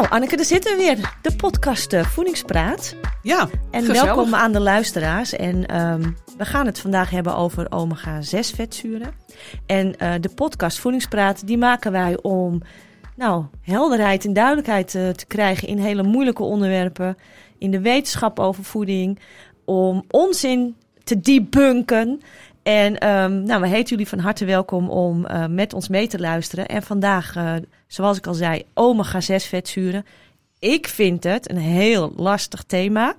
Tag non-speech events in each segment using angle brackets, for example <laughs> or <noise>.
Nou, Anneke, daar zitten we weer. De podcast uh, Voedingspraat. Ja, En gezellig. welkom aan de luisteraars. En ehm, we gaan het vandaag hebben over omega-6 vetzuren. En eh, de podcast Voedingspraat, die maken wij om nou, helderheid en duidelijkheid eh, te krijgen in hele moeilijke onderwerpen. In de wetenschap over voeding. Om onzin te debunken. En ehm, nou, we heten jullie van harte welkom om eh, met ons mee te luisteren. En vandaag, eh, zoals ik al zei, omega-6 vetzuren. Ik vind het een heel lastig thema.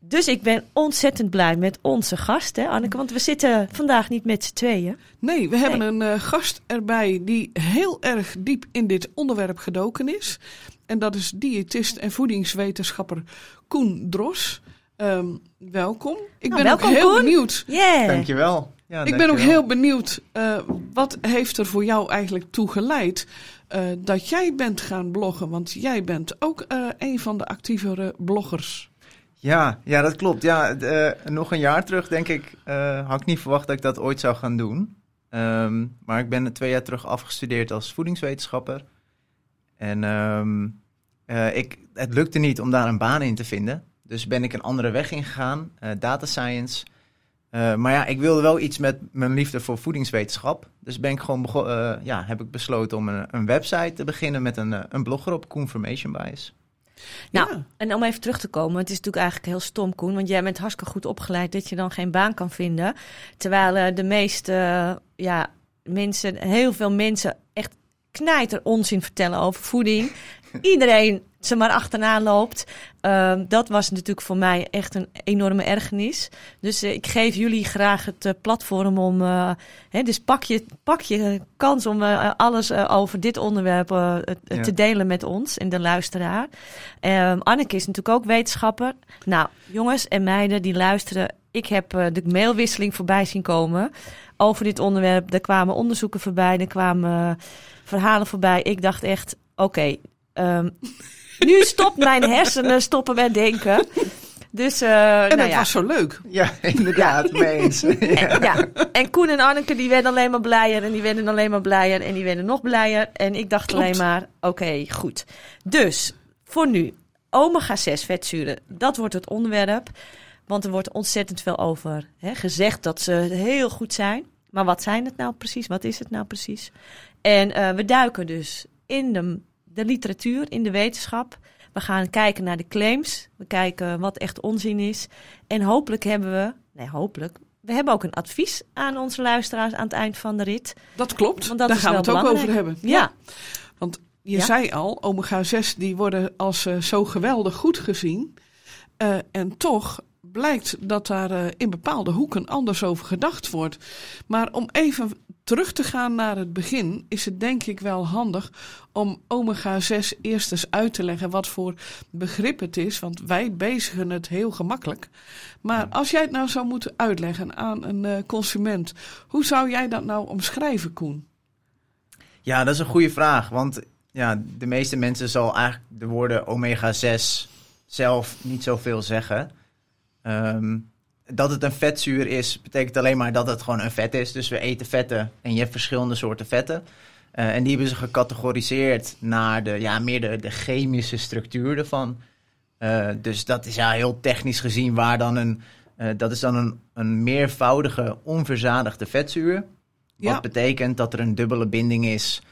Dus ik ben ontzettend blij met onze gast, hè, Anneke. Want we zitten vandaag niet met z'n tweeën. Nee, we hebben een eh, gast erbij die heel erg diep in dit onderwerp gedoken is. En dat is diëtist en voedingswetenschapper Koen Dros. Ehm, welkom. Ik Nou, ben welkom, ook heel Koen. benieuwd. Yeah. Dankjewel. Ja, Ik ben ook heel benieuwd. eh, wat heeft er voor jou eigenlijk toe geleid eh, dat jij bent gaan bloggen? Want jij bent ook eh, een van de actievere bloggers. Ja, ja, dat klopt. Ja, eh, nog een jaar terug, denk ik, eh, had ik niet verwacht dat ik dat ooit zou gaan doen. Ehm, maar ik ben twee jaar terug afgestudeerd als voedingswetenschapper. En ehm, eh, ik, het lukte niet om daar een baan in te vinden. Dus ben ik een andere weg ingegaan, eh data science. Eh, maar ja, ik wilde wel iets met mijn liefde voor voedingswetenschap. Dus ben ik gewoon eh, ja, heb ik besloten om een, een website te beginnen met een, een blog erop, Confirmation Bias. Nou, Ja. en om even terug te komen, het is natuurlijk eigenlijk heel stom, Koen. Want jij bent hartstikke goed opgeleid dat je dan geen baan kan vinden. Terwijl eh, de meeste ja, mensen, heel veel mensen echt knijter onzin vertellen over voeding. Iedereen ze maar achterna loopt. Ehm, dat was natuurlijk voor mij echt een enorme ergernis. Dus eh, ik geef jullie graag het eh, platform om. eh, hè, dus pak je, pak je kans om alles over dit onderwerp Ja. te delen met ons en de luisteraar. Ehm, Anneke is natuurlijk ook wetenschapper. Nou, jongens en meiden die luisteren. Ik heb de mailwisseling voorbij zien komen over dit onderwerp. Er kwamen onderzoeken voorbij, er kwamen verhalen voorbij. Ik dacht echt, oké, ehm, nu stopt mijn hersenen stoppen met denken. Dus, eh, En nou het ja. was zo leuk. Ja, inderdaad, eens. Ja. En, ja, en Koen en Anneke die werden alleen maar blijer en die werden alleen maar blijer en die werden nog blijer. En ik dacht Klopt. alleen maar, oké, goed. Dus, voor nu, omega-6 vetzuren, dat wordt het onderwerp. Want er wordt ontzettend veel over hè, gezegd dat ze heel goed zijn. Maar wat zijn het nou precies? Wat is het nou precies? En eh, we duiken dus in de, de literatuur, in de wetenschap. We gaan kijken naar de claims. We kijken wat echt onzin is. En hopelijk hebben we, nee hopelijk, we hebben ook een advies aan onze luisteraars aan het eind van de rit. Dat klopt. Want dat Daar gaan we het ook over hebben. Ja, Want je Ja. zei al, omega-6 die worden als eh, zo geweldig goed gezien. Eh, en toch blijkt dat daar eh, in bepaalde hoeken anders over gedacht wordt. Maar om even terug te gaan naar het begin, is het denk ik wel handig om omega-6 eerst eens uit te leggen wat voor begrip het is. Want wij bezigen het heel gemakkelijk. Maar als jij het nou zou moeten uitleggen aan een eh, consument, hoe zou jij dat nou omschrijven, Koen? Ja, dat is een goede vraag. Want ja, de meeste mensen zal eigenlijk de woorden omega-6 zelf niet zoveel zeggen. Ehm, dat het een vetzuur is, betekent alleen maar dat het gewoon een vet is. Dus we eten vetten en je hebt verschillende soorten vetten. Eh, en die hebben ze gecategoriseerd naar de, ja, meer de, de chemische structuur ervan. Eh, dus dat is ja heel technisch gezien waar dan een... eh, dat is dan een, een meervoudige onverzadigde vetzuur. Wat Ja. betekent dat er een dubbele binding is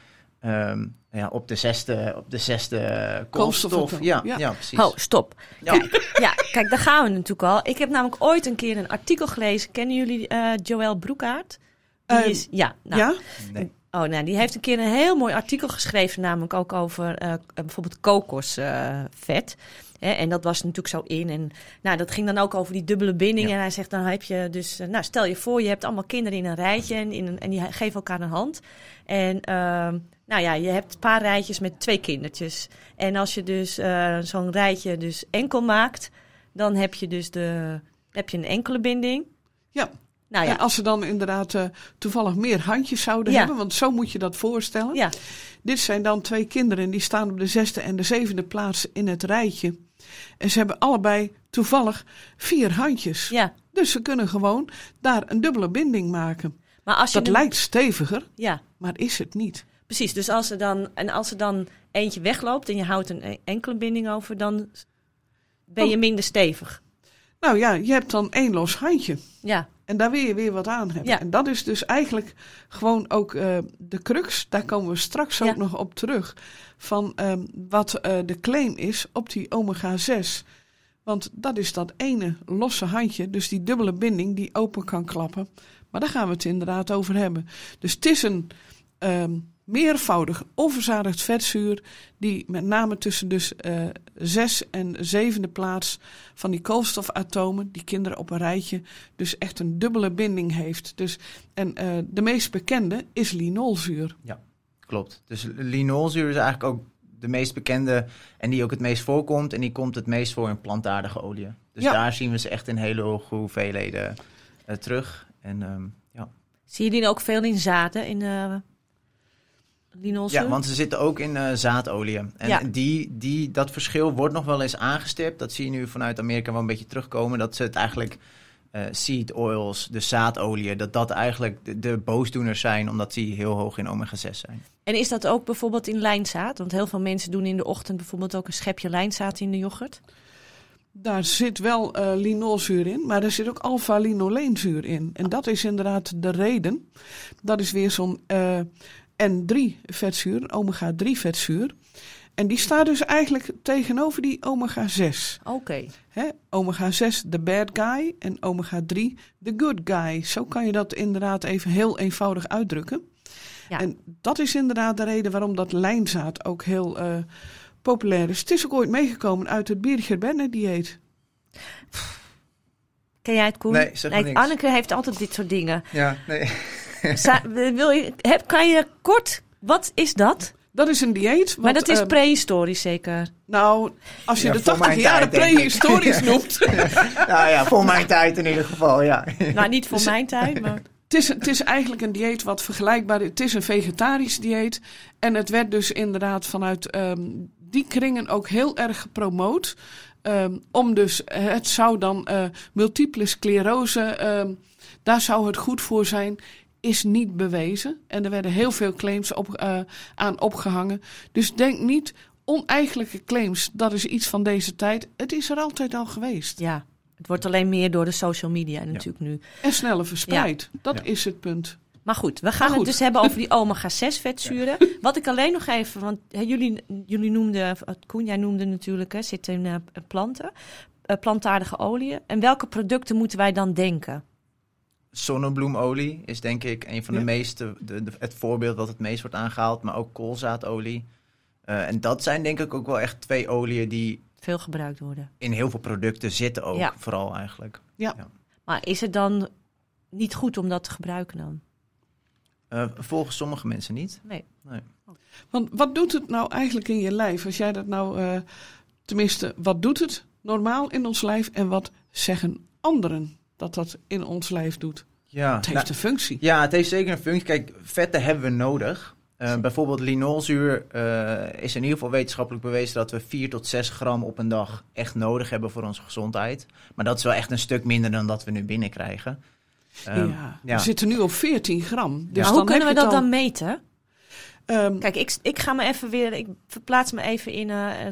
ehm, ja, op de zesde, op de zesde koolstof. Ja, ja. ja. precies. Oh, stop. Ja. Kijk, ja, kijk, daar gaan we natuurlijk al. Ik heb namelijk ooit een keer een artikel gelezen. Kennen jullie eh Joël Broekaert? Die Eh, is, ja, nou, ja? Nee. Oh, nou, die heeft een keer een heel mooi artikel geschreven, namelijk ook over eh, bijvoorbeeld kokosvet. Hè, en dat was natuurlijk zo in. En nou, dat ging dan ook over die dubbele binding. Ja. En hij zegt, dan heb je dus, eh, nou, stel je voor, je hebt allemaal kinderen in een rijtje en, in een, en die geven elkaar een hand. En ehm, nou ja, je hebt een paar rijtjes met twee kindertjes. En als je dus eh, zo'n rijtje dus enkel maakt, dan heb je dus de, heb je een enkele binding. Ja. Nou En ja, als ze dan inderdaad eh, toevallig meer handjes zouden Ja. hebben, want zo moet je dat voorstellen. ja, Dit zijn dan twee kinderen die staan op de zesde en de zevende plaats in het rijtje. En ze hebben allebei toevallig vier handjes. ja. Dus ze kunnen gewoon daar een dubbele binding maken. Maar als je Dat lijkt steviger, ja, maar is het niet. Precies, dus als er dan, en als er dan eentje wegloopt en je houdt een e- enkele binding over, dan ben je Oh. minder stevig. Nou ja, je hebt dan één los handje. Ja, En daar wil je weer wat aan hebben. Ja. En dat is dus eigenlijk gewoon ook eh, de crux. Daar komen we straks ook nog op terug. Van ehm, wat eh, de claim is op die omega-6. Want dat is dat ene losse handje. Dus die dubbele binding die open kan klappen. Maar daar gaan we het inderdaad over hebben. Dus het is een ehm, meervoudig onverzadigd vetzuur. Die met name tussen dus eh zes en zevende plaats van die koolstofatomen. Die kinderen op een rijtje dus echt een dubbele binding heeft. Dus, en eh, de meest bekende is linolzuur. Klopt. Dus linolzuur is eigenlijk ook de meest bekende en die ook het meest voorkomt. En die komt het meest voor in plantaardige oliën. Dus Ja. daar zien we ze echt in hele hoge hoeveelheden eh, terug. En ehm, ja. zie je die ook veel in zaden, in linolzuur? ja, want ze zitten ook in eh zaadolie. En Ja. die, die, dat verschil wordt nog wel eens aangestipt. Dat zie je nu vanuit Amerika wel een beetje terugkomen. Dat ze het eigenlijk eh, seed oils, de zaadolie, dat dat eigenlijk de, de boosdoeners zijn. Omdat die heel hoog in omega-6 zijn. En is dat ook bijvoorbeeld in lijnzaad? Want heel veel mensen doen in de ochtend bijvoorbeeld ook een schepje lijnzaad in de yoghurt. Daar zit wel eh linolzuur in, maar er zit ook alpha-linoleenzuur in. En dat is inderdaad de reden. Dat is weer zo'n eh, N3-vetzuur, een omega-3-vetzuur. En die staat dus eigenlijk tegenover die omega-6. Oké. Hè? Omega-6 de bad guy en omega-3 de good guy. Zo kan je dat inderdaad even heel eenvoudig uitdrukken. Ja. En dat is inderdaad de reden waarom dat lijnzaad ook heel eh, populair is. Het is ook ooit meegekomen uit het Birger-Benne-dieet. Ken jij het, Koen? Nee, zeg niks. Anneke heeft altijd dit soort dingen. Ja, nee. <laughs> Za- wil je, heb, kan je kort, wat is dat? Dat is een dieet. Wat, maar dat is eh, prehistorisch zeker. Nou, als je Ja, de voor 80 mijn jaren prehistorisch <laughs> noemt. nou ja, voor mijn tijd in ieder geval, ja. nou, niet voor mijn tijd, maar... <laughs> Het is, het is eigenlijk een dieet wat vergelijkbaar is. Het is een vegetarisch dieet. En het werd dus inderdaad vanuit ehm, die kringen ook heel erg gepromoot. Ehm, om dus, eh, het zou dan eh, multiple sclerose, ehm, daar zou het goed voor zijn, is niet bewezen. En er werden heel veel claims op, eh, aan opgehangen. Dus denk niet, oneigenlijke claims, dat is iets van deze tijd. Het is er altijd al geweest. Ja, het wordt alleen meer door de social media natuurlijk nu. En sneller verspreid. Dat Ja. is het punt. Maar goed, we gaan Maar het goed. dus hebben over die omega-6 vetzuren. Wat ik alleen nog even, want jullie, jullie noemden, Koen, jij noemde natuurlijk, hè, zit in eh, planten, eh, plantaardige oliën. En welke producten moeten wij dan denken? Zonnebloemolie is denk ik een van de Ja. meeste, de, de- het voorbeeld dat het meest wordt aangehaald, maar ook koolzaadolie. Eh, en dat zijn denk ik ook wel echt twee oliën die Veel gebruikt worden. in heel veel producten zitten ook, Ja. vooral eigenlijk. Maar is het dan niet goed om dat te gebruiken dan? Eh, volgens sommige mensen niet. Nee. Want wat doet het nou eigenlijk in je lijf? Als jij dat nou, eh, tenminste, wat doet het normaal in ons lijf en wat zeggen anderen dat dat in ons lijf doet? Ja, Het heeft nou, een functie. ja, het heeft zeker een functie. Kijk, vetten hebben we nodig. Eh, bijvoorbeeld linolzuur eh, is in ieder geval wetenschappelijk bewezen dat we 4 tot 6 gram op een dag echt nodig hebben voor onze gezondheid. Maar dat is wel echt een stuk minder dan dat we nu binnenkrijgen. Ehm, ja. ja. We zitten nu op 14 gram. Dus hoe kunnen we dat dan meten? ehm, Kijk, ik, ik ga me even weer, ik verplaats me even in, eh,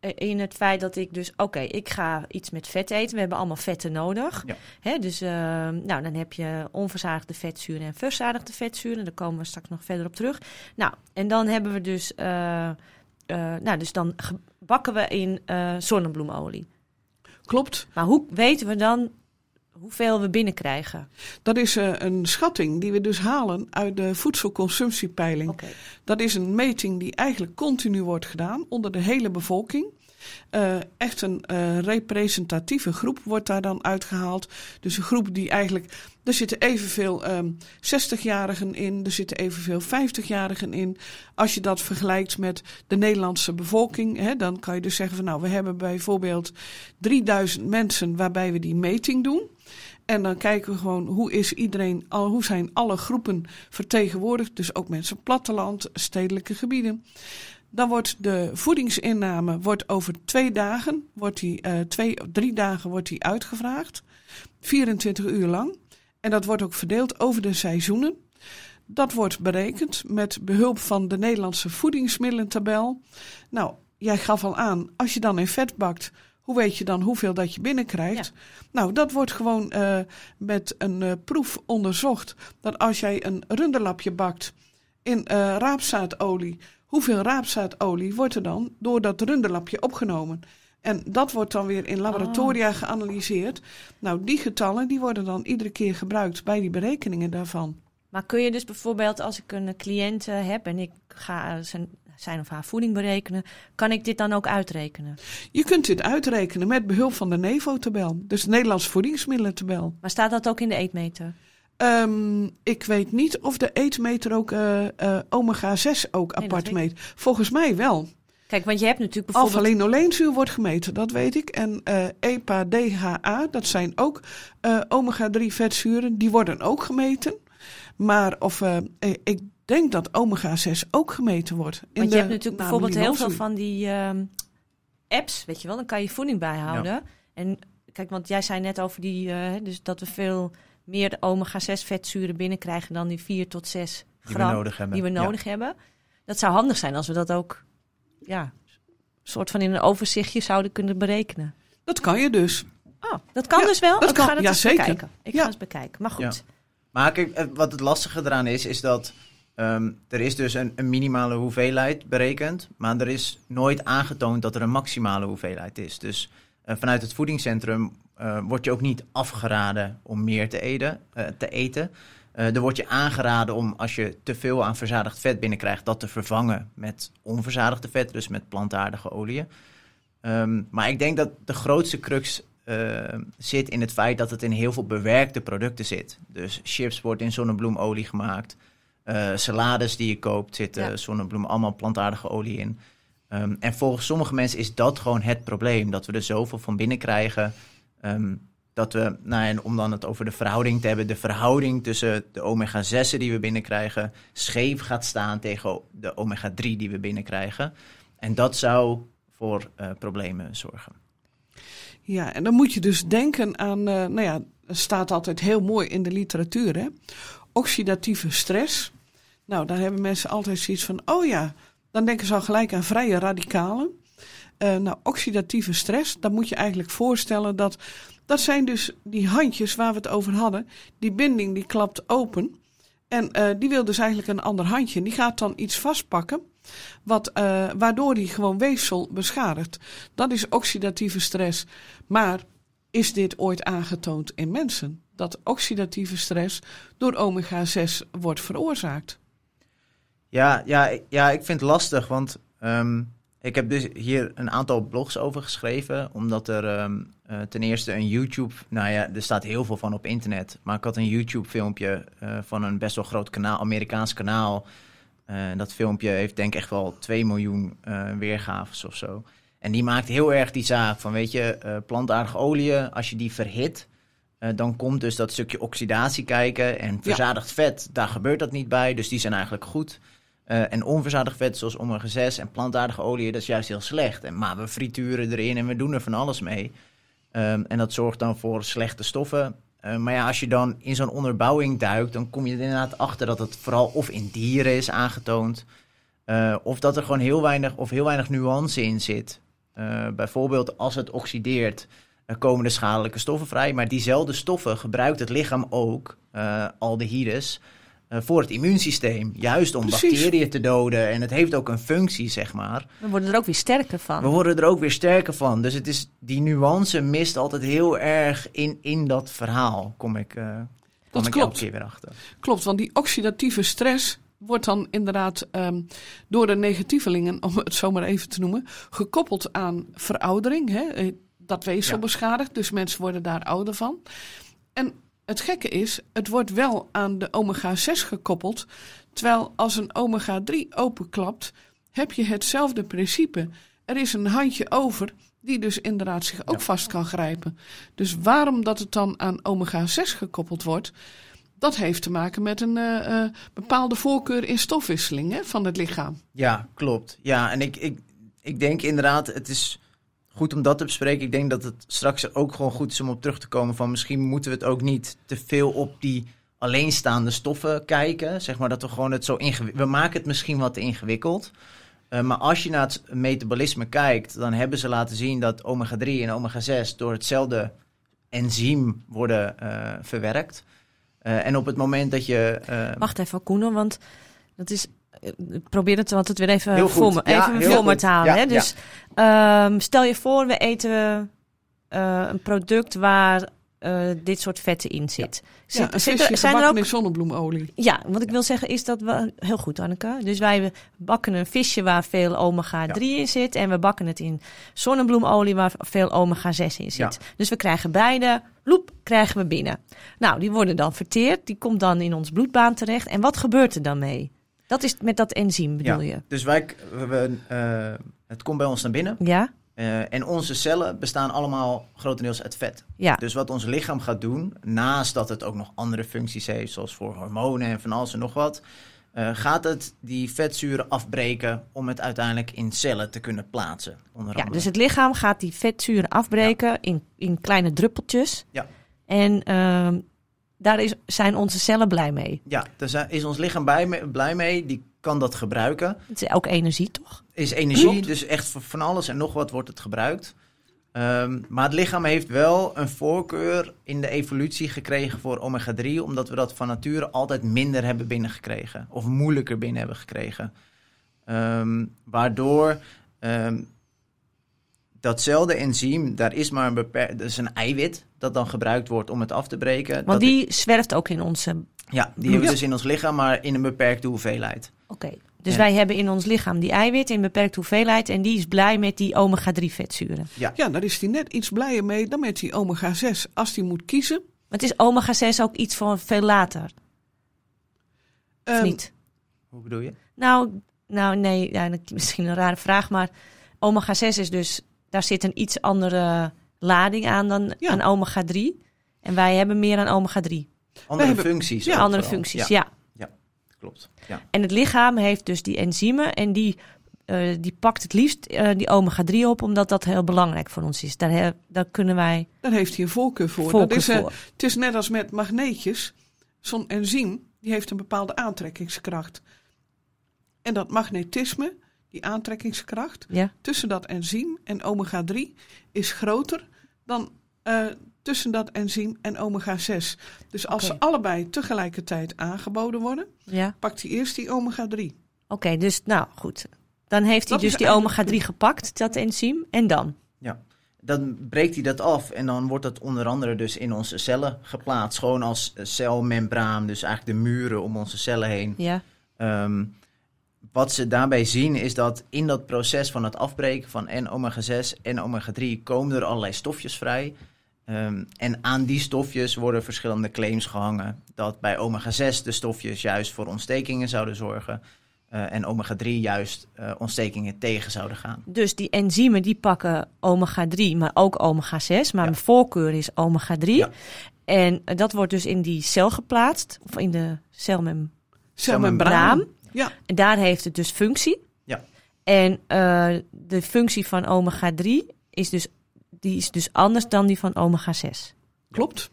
in het feit dat ik dus, oké, ik ga iets met vet eten. We hebben allemaal vetten nodig. Ja. Hè, dus, eh, nou, dan heb je onverzadigde vetzuren en verzadigde vetzuren. Daar komen we straks nog verder op terug. Nou, en dan hebben we dus, eh, eh, nou, dus dan bakken we in eh, zonnebloemolie. klopt. Maar hoe weten we dan hoeveel we binnenkrijgen? Dat is eh, een schatting die we dus halen uit de voedselconsumptiepeiling. Dat is een meting die eigenlijk continu wordt gedaan onder de hele bevolking. Eh, echt een eh, representatieve groep wordt daar dan uitgehaald. Dus een groep die eigenlijk. Er zitten evenveel ehm 60-jarigen in, er zitten evenveel 50-jarigen in. Als je dat vergelijkt met de Nederlandse bevolking, hè, dan kan je dus zeggen van nou, we hebben bijvoorbeeld 3000 mensen waarbij we die meting doen. En dan kijken we gewoon hoe is iedereen, hoe zijn alle groepen vertegenwoordigd. Dus ook mensen platteland, stedelijke gebieden. Dan wordt de voedingsinname wordt over twee dagen, wordt die, eh, twee, drie dagen wordt die uitgevraagd. 24 uur lang. En dat wordt ook verdeeld over de seizoenen. dat wordt berekend met behulp van de Nederlandse voedingsmiddelentabel. Nou, jij gaf al aan, als je dan in vet bakt, hoe weet je dan hoeveel dat je binnenkrijgt? Nou, dat wordt gewoon uh, met een uh, proef onderzocht. Dat als jij een runderlapje bakt in uh, raapzaadolie, hoeveel raapzaadolie wordt er dan door dat runderlapje opgenomen? En dat wordt dan weer in laboratoria oh. geanalyseerd. Nou, die getallen die worden dan iedere keer gebruikt bij die berekeningen daarvan. Maar kun je dus bijvoorbeeld, als ik een cliënt heb en ik ga zijn, zijn of haar voeding berekenen, kan ik dit dan ook uitrekenen? Je kunt dit uitrekenen met behulp van de NEVO-tabel, dus de Nederlandse voedingsmiddelentabel. Maar staat dat ook in de eetmeter? Um, ik weet niet of de eetmeter ook uh, uh, omega-6 ook nee, apart meet. Volgens mij wel. Kijk, want je hebt natuurlijk bijvoorbeeld... Alpha-linoleenzuur wordt gemeten, dat weet ik. En uh, EPA-DHA, dat zijn ook omega-3 vetzuren, die worden ook gemeten. Maar of, ik denk dat omega-6 ook gemeten wordt. Want je hebt natuurlijk bijvoorbeeld heel veel van die uh, apps, weet je wel. Dan kan je voeding bijhouden. Ja. En kijk, want jij zei net over die, uh, dus dat we veel meer omega-6 vetzuren binnenkrijgen dan die 4 tot 6 gram die we nodig hebben. Die we nodig ja. hebben. Dat zou handig zijn als we dat ook, ja, soort van in een overzichtje zouden kunnen berekenen. Dat kan je dus. Oh, dat kan ja, dus wel? Dat ik kan, ga het ja, eens zeker. bekijken. Ik ga eens bekijken. Maar goed. Maar kijk, wat het lastige eraan is, is dat um, er is dus een, een, minimale hoeveelheid berekend, maar er is nooit aangetoond dat er een maximale hoeveelheid is. Dus uh, vanuit het voedingscentrum uh, wordt je ook niet afgeraden om meer te eten. Uh, te eten. er wordt je aangeraden om, als je te veel aan verzadigd vet binnenkrijgt, dat te vervangen met onverzadigde vet, dus met plantaardige oliën. Um, maar ik denk dat de grootste crux zit in het feit dat het in heel veel bewerkte producten zit. Dus chips wordt in zonnebloemolie gemaakt. Salades die je koopt zitten ja. zonnebloem, allemaal plantaardige olie in. Um, en volgens sommige mensen is dat gewoon het probleem. Dat we er zoveel van binnen krijgen. Um, dat we, nou, om dan het over de verhouding te hebben, de verhouding tussen de omega-6'en die we binnenkrijgen, scheef gaat staan tegen de omega-3 die we binnenkrijgen. En dat zou voor uh, problemen zorgen. Ja, en dan moet je dus denken aan, uh, nou ja, staat altijd heel mooi in de literatuur, oxidatieve stress. Nou, daar hebben mensen altijd zoiets van, oh ja, dan denken ze al gelijk aan vrije radicalen. Uh, nou, oxidatieve stress, dan moet je eigenlijk voorstellen dat dat zijn dus die handjes waar we het over hadden. Die binding die klapt open. En uh, die wil dus eigenlijk een ander handje. Die gaat dan iets vastpakken, wat, uh, waardoor die gewoon weefsel beschadigt. Dat is oxidatieve stress. Maar is dit ooit aangetoond in mensen? Dat oxidatieve stress door omega-6 wordt veroorzaakt? Ja, ja, ja, ik vind het lastig, want um, ik heb dus hier een aantal blogs over geschreven, omdat er um, uh, ten eerste een YouTube, nou ja, er staat heel veel van op internet, maar ik had een YouTube-filmpje uh, van een best wel groot kanaal, Amerikaans kanaal. Uh, dat filmpje heeft denk ik echt wel 2 miljoen weergaves of zo. En die maakt heel erg die zaak van, weet je, plantaardige olie, als je die verhit, dan komt dus dat stukje oxidatie kijken. En verzadigd ja. vet, daar gebeurt dat niet bij. Dus die zijn eigenlijk goed. Uh, en onverzadigd vet, zoals omega-6 en plantaardige olie, dat is juist heel slecht. En, maar we frituren erin en we doen er van alles mee. Um, en dat zorgt dan voor slechte stoffen. Uh, maar ja, als je dan in zo'n onderbouwing duikt, dan kom je er inderdaad achter dat het vooral of in dieren is aangetoond. Uh, of dat er gewoon heel weinig of heel weinig nuance in zit. bijvoorbeeld als het oxideert, er komen er schadelijke stoffen vrij. Maar diezelfde stoffen gebruikt het lichaam ook, aldehydes, voor het immuunsysteem. Juist om Precies. bacteriën te doden. En het heeft ook een functie, zeg maar. We worden er ook weer sterker van. We worden er ook weer sterker van. Dus het is, die nuance mist altijd heel erg in, in dat verhaal, kom ik, uh, kom dat ik klopt. elke keer weer achter. Klopt, want die oxidatieve stress wordt dan inderdaad um, door de negatievelingen, om het zo maar even te noemen, gekoppeld aan veroudering. Hè? dat weefsel ja. beschadigt. Dus mensen worden daar ouder van. En het gekke is, het wordt wel aan de omega-6 gekoppeld. Terwijl als een omega-3 openklapt, heb je hetzelfde principe. Er is een handje over die dus inderdaad zich ook ja. vast kan grijpen. Dus waarom dat het dan aan omega-6 gekoppeld wordt, dat heeft te maken met een uh, uh, bepaalde voorkeur in stofwisseling hè, van het lichaam. Ja, klopt. Ja, en ik, ik, ik denk inderdaad, het is goed om dat te bespreken. Ik denk dat het straks ook gewoon goed is om op terug te komen van misschien moeten we het ook niet te veel op die alleenstaande stoffen kijken. Zeg maar dat we gewoon het zo ingewikkeld... We maken het misschien wat ingewikkeld. Uh, maar als je naar het metabolisme kijkt, dan hebben ze laten zien dat omega-3 en omega-6 door hetzelfde enzym worden uh, verwerkt. Uh, en op het moment dat je. Wacht even, Koen, want dat is. Ik probeer het altijd weer even voor me, ja, even voor me te halen. Ja, hè? Dus ja. um, stel je voor, we eten een product waar uh, dit soort vetten in zit. Ja, ja zit, er, zijn er ook in zonnebloemolie. Ja, wat ik wil zeggen is dat we heel goed, Anneke. Dus wij bakken een visje waar veel omega 3 in zit en we bakken het in zonnebloemolie waar veel omega 6 in zit. Dus we krijgen beide, loep, krijgen we binnen. Nou, die worden dan verteerd, die komt dan in ons bloedbaan terecht. En wat gebeurt er dan mee? Dat is met dat enzym, bedoel je? Dus wij, we, uh, het komt bij ons naar binnen. Ja. Uh, en onze cellen bestaan allemaal grotendeels uit vet. Ja. Dus wat ons lichaam gaat doen, naast dat het ook nog andere functies heeft, zoals voor hormonen en van alles en nog wat, uh, gaat het die vetzuren afbreken om het uiteindelijk in cellen te kunnen plaatsen. Onder ja, dus het lichaam gaat die vetzuren afbreken ja. in, in kleine druppeltjes. Ja. En uh, daar is, zijn onze cellen blij mee. Ja, daar is ons lichaam bij, blij mee. Die kan dat gebruiken. Het is ook energie, toch? Is energie, Klopt. dus echt van alles en nog wat wordt het gebruikt. Um, maar het lichaam heeft wel een voorkeur in de evolutie gekregen voor omega-3, omdat we dat van nature altijd minder hebben binnengekregen. Of moeilijker binnen hebben gekregen. Um, waardoor um, datzelfde enzym, daar is maar een beperkt, dat is een eiwit dat dan gebruikt wordt om het af te breken. Want dat die zwerft ook in onze. Ja, die hebben we dus in ons lichaam, maar in een beperkte hoeveelheid. Oké, okay. dus ja. wij hebben in ons lichaam die eiwit in een beperkte hoeveelheid en die is blij met die omega-3 vetzuren. Ja. ja, daar is hij net iets blijer mee dan met die omega-6 als hij moet kiezen. Maar het is omega-6 ook iets voor veel later? Um, of niet? Hoe bedoel je? Nou, nou nee, ja, misschien een rare vraag, maar omega-6 is dus daar zit een iets andere lading aan dan ja. aan omega-3. En wij hebben meer aan omega-3. Andere hebben, functies. Ja, andere functies, ja. ja. ja. klopt. Ja. En het lichaam heeft dus die enzymen en die, uh, die pakt het liefst uh, die omega-3 op, omdat dat heel belangrijk voor ons is. Daar, he, daar kunnen wij. Daar heeft hij een voorkeur voor. Voorkeur dat is, voor. Uh, het is net als met magneetjes. Zo'n enzym die heeft een bepaalde aantrekkingskracht. En dat magnetisme die aantrekkingskracht ja. tussen dat enzym en omega-3 is groter dan uh, tussen dat enzym en omega-6. Dus als okay. ze allebei tegelijkertijd aangeboden worden, ja. pakt hij eerst die omega-3. Oké, okay, dus nou goed. Dan heeft hij Dat dus die omega-3 gepakt, dat enzym, en dan? Ja, dan breekt hij dat af en dan wordt dat onder andere dus in onze cellen geplaatst. Gewoon als celmembraan, dus eigenlijk de muren om onze cellen heen. Ja. Um, wat ze daarbij zien is dat in dat proces van het afbreken van en omega-6 en omega-3 komen er allerlei stofjes vrij. Um, en aan die stofjes worden verschillende claims gehangen. Dat bij omega-6 de stofjes juist voor ontstekingen zouden zorgen. Uh, en omega-3 juist uh, ontstekingen tegen zouden gaan. Dus die enzymen die pakken omega-3, maar ook omega-6. Maar ja. mijn voorkeur is omega-3. Ja. En dat wordt dus in die cel geplaatst, of in de celmem Celmembraan. Ja. En daar heeft het dus functie. Ja. En uh, de functie van omega-3 is dus, die is dus anders dan die van omega-6. Klopt.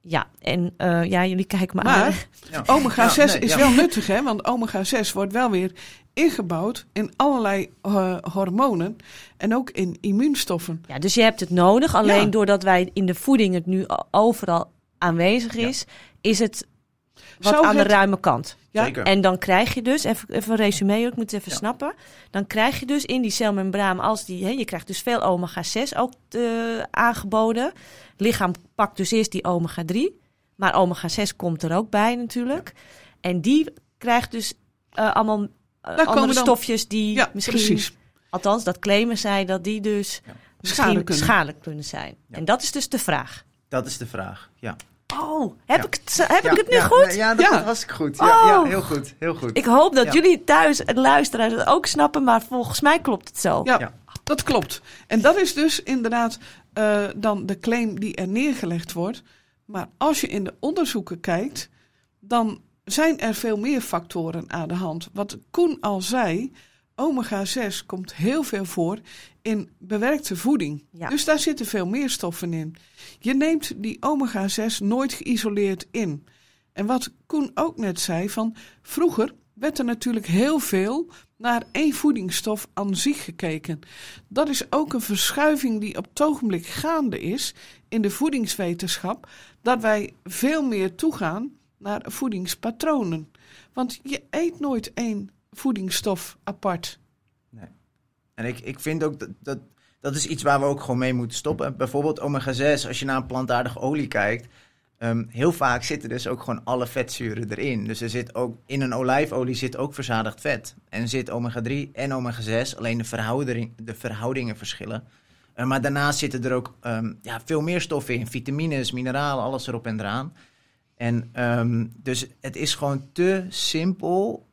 Ja, en uh, ja, jullie kijken me maar, aan. Ja. Omega-6 <laughs> ja, nee, is ja. wel nuttig, hè? Want omega-6 wordt wel weer ingebouwd in allerlei uh, hormonen en ook in immuunstoffen. Ja, dus je hebt het nodig. Alleen doordat wij in de voeding het nu overal aanwezig is, is het wat aan het- de ruime kant. Ja. Zeker. En dan krijg je dus, even, even een resume, ik moet het even Ja. snappen. Dan krijg je dus in die celmembraan, als die, hè, je krijgt dus veel omega-6 ook eh, aangeboden. lichaam pakt dus eerst die omega-3. Maar omega-6 komt er ook bij natuurlijk. En die krijgt dus eh, allemaal eh, komen andere dan- stofjes die Ja, misschien... precies. Althans, dat claimen zij dat die dus Ja. misschien Schade kunnen. schadelijk kunnen zijn. Ja. En dat is dus de vraag. Dat is de vraag. Ja. Oh, heb, Ja. ik, het, heb ja, ik het nu ja, goed? Ja, dat Ja. was hartstikke goed. Ja, ja, Oh. heel goed. Heel goed. Ik hoop dat Ja. jullie thuis, het luisteraars, het ook snappen, maar volgens mij klopt het zo. Ja, Ja. dat klopt. En dat is dus inderdaad eh, dan de claim die er neergelegd wordt. Maar als je in de onderzoeken kijkt, dan zijn er veel meer factoren aan de hand. Wat Koen al zei, omega-6 komt heel veel voor in bewerkte voeding. Ja. Dus daar zitten veel meer stoffen in. Je neemt die omega-6 nooit geïsoleerd in. En wat Koen ook net zei, van vroeger werd er natuurlijk heel veel naar één voedingsstof aan zich gekeken. Dat is ook een verschuiving die op het ogenblik gaande is in de voedingswetenschap, dat wij veel meer toegaan naar voedingspatronen. Want je eet nooit één voedingsstof apart. Nee. En ik, ik vind ook dat, dat dat is iets waar we ook gewoon mee moeten stoppen. Bijvoorbeeld omega-6, als je naar een plantaardige olie kijkt, um, heel vaak zitten dus ook gewoon alle vetzuren erin. Dus er zit ook in een olijfolie zit ook verzadigd vet. En zit omega-3 en omega-6, alleen de, verhouding, de verhoudingen verschillen. Uh, maar daarnaast zitten er ook um, ja, veel meer stoffen in, vitamines, mineralen, alles erop en eraan. En um, dus het is gewoon te simpel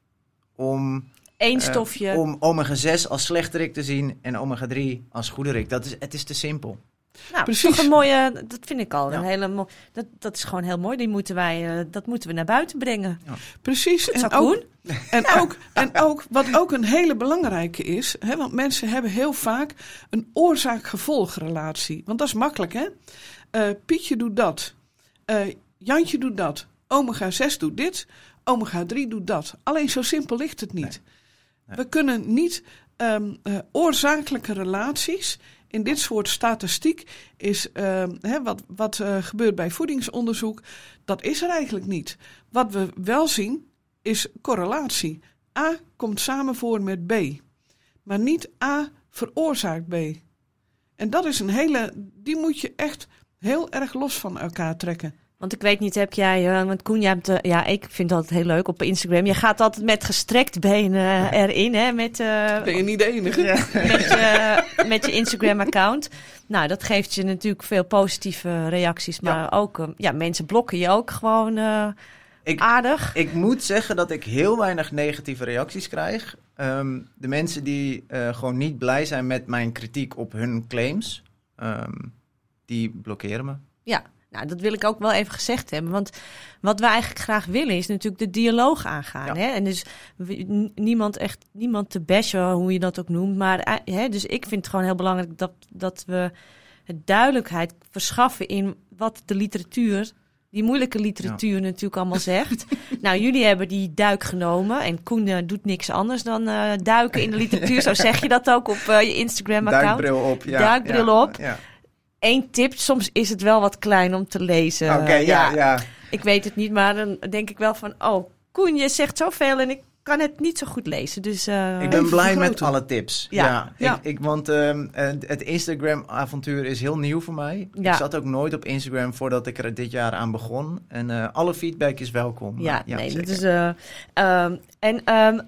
om Eén eh, stofje. om omega-6 als slechterik te zien en omega-3 als goederik. Dat is, het is te simpel. Nou, Precies. toch een mooie, dat vind ik al. Een hele, dat, dat is gewoon heel mooi. Die moeten wij, uh, dat moeten we naar buiten brengen. Ja. Precies. en ook, <laughs> en, ook, en ook, wat ook een hele belangrijke is, hè, want mensen hebben heel vaak een oorzaak-gevolgrelatie. Want dat is makkelijk, hè? Uh, Pietje doet dat. Uh, Jantje doet dat. Omega-6 doet dit. Omega-3 doet dat. Alleen zo simpel ligt het niet. Nee. We kunnen niet um, uh, oorzakelijke relaties. In dit soort statistiek is uh, hè, wat, wat uh, gebeurt bij voedingsonderzoek, dat is er eigenlijk niet. Wat we wel zien is correlatie. A komt samen voor met B, maar niet A veroorzaakt B. En dat is een hele, die moet je echt heel erg los van elkaar trekken. Want ik weet niet, heb jij, uh, want Koen, jij hebt, uh, ja, ik vind dat heel leuk op Instagram. Je gaat altijd met gestrekt benen ja. erin, hè? Met, uh, ben je niet de enige? <laughs> Met, je, met je Instagram-account. Nou, dat geeft je natuurlijk veel positieve reacties. Maar ja. ook, ja, mensen blokken je ook gewoon ik, aardig. Ik moet zeggen dat ik heel weinig negatieve reacties krijg. Um, de mensen die gewoon niet blij zijn met mijn kritiek op hun claims, um, die blokkeren me. Ja, nou, dat wil ik ook wel even gezegd hebben. Want wat we eigenlijk graag willen is natuurlijk de dialoog aangaan. Ja. Hè? En dus niemand echt, niemand te bashen, hoe je dat ook noemt. Maar eh, hè, dus ik vind het gewoon heel belangrijk dat, dat we duidelijkheid verschaffen in wat de literatuur, die moeilijke literatuur ja. natuurlijk allemaal <laughs> zegt. nou, jullie hebben die duik genomen en Koen uh, doet niks anders dan uh, duiken in de literatuur. Zo zeg je dat ook op uh, je Instagram-account. Duikbril op, ja. Duikbril ja, op. Eén tip, soms is het wel wat klein om te lezen. Oké, okay, ja, ja. Ik weet het niet, maar dan denk ik wel van... Oh, Koen, je zegt zoveel en ik kan het niet zo goed lezen. Dus, uh, ik ben blij met alle tips. Ja, ja, ja. Ik, ik, want uh, het Instagram-avontuur is heel nieuw voor mij. Ja. Ik zat ook nooit op Instagram voordat ik er dit jaar aan begon. En uh, alle feedback is welkom. Ja, nee, dat is... Um, en um,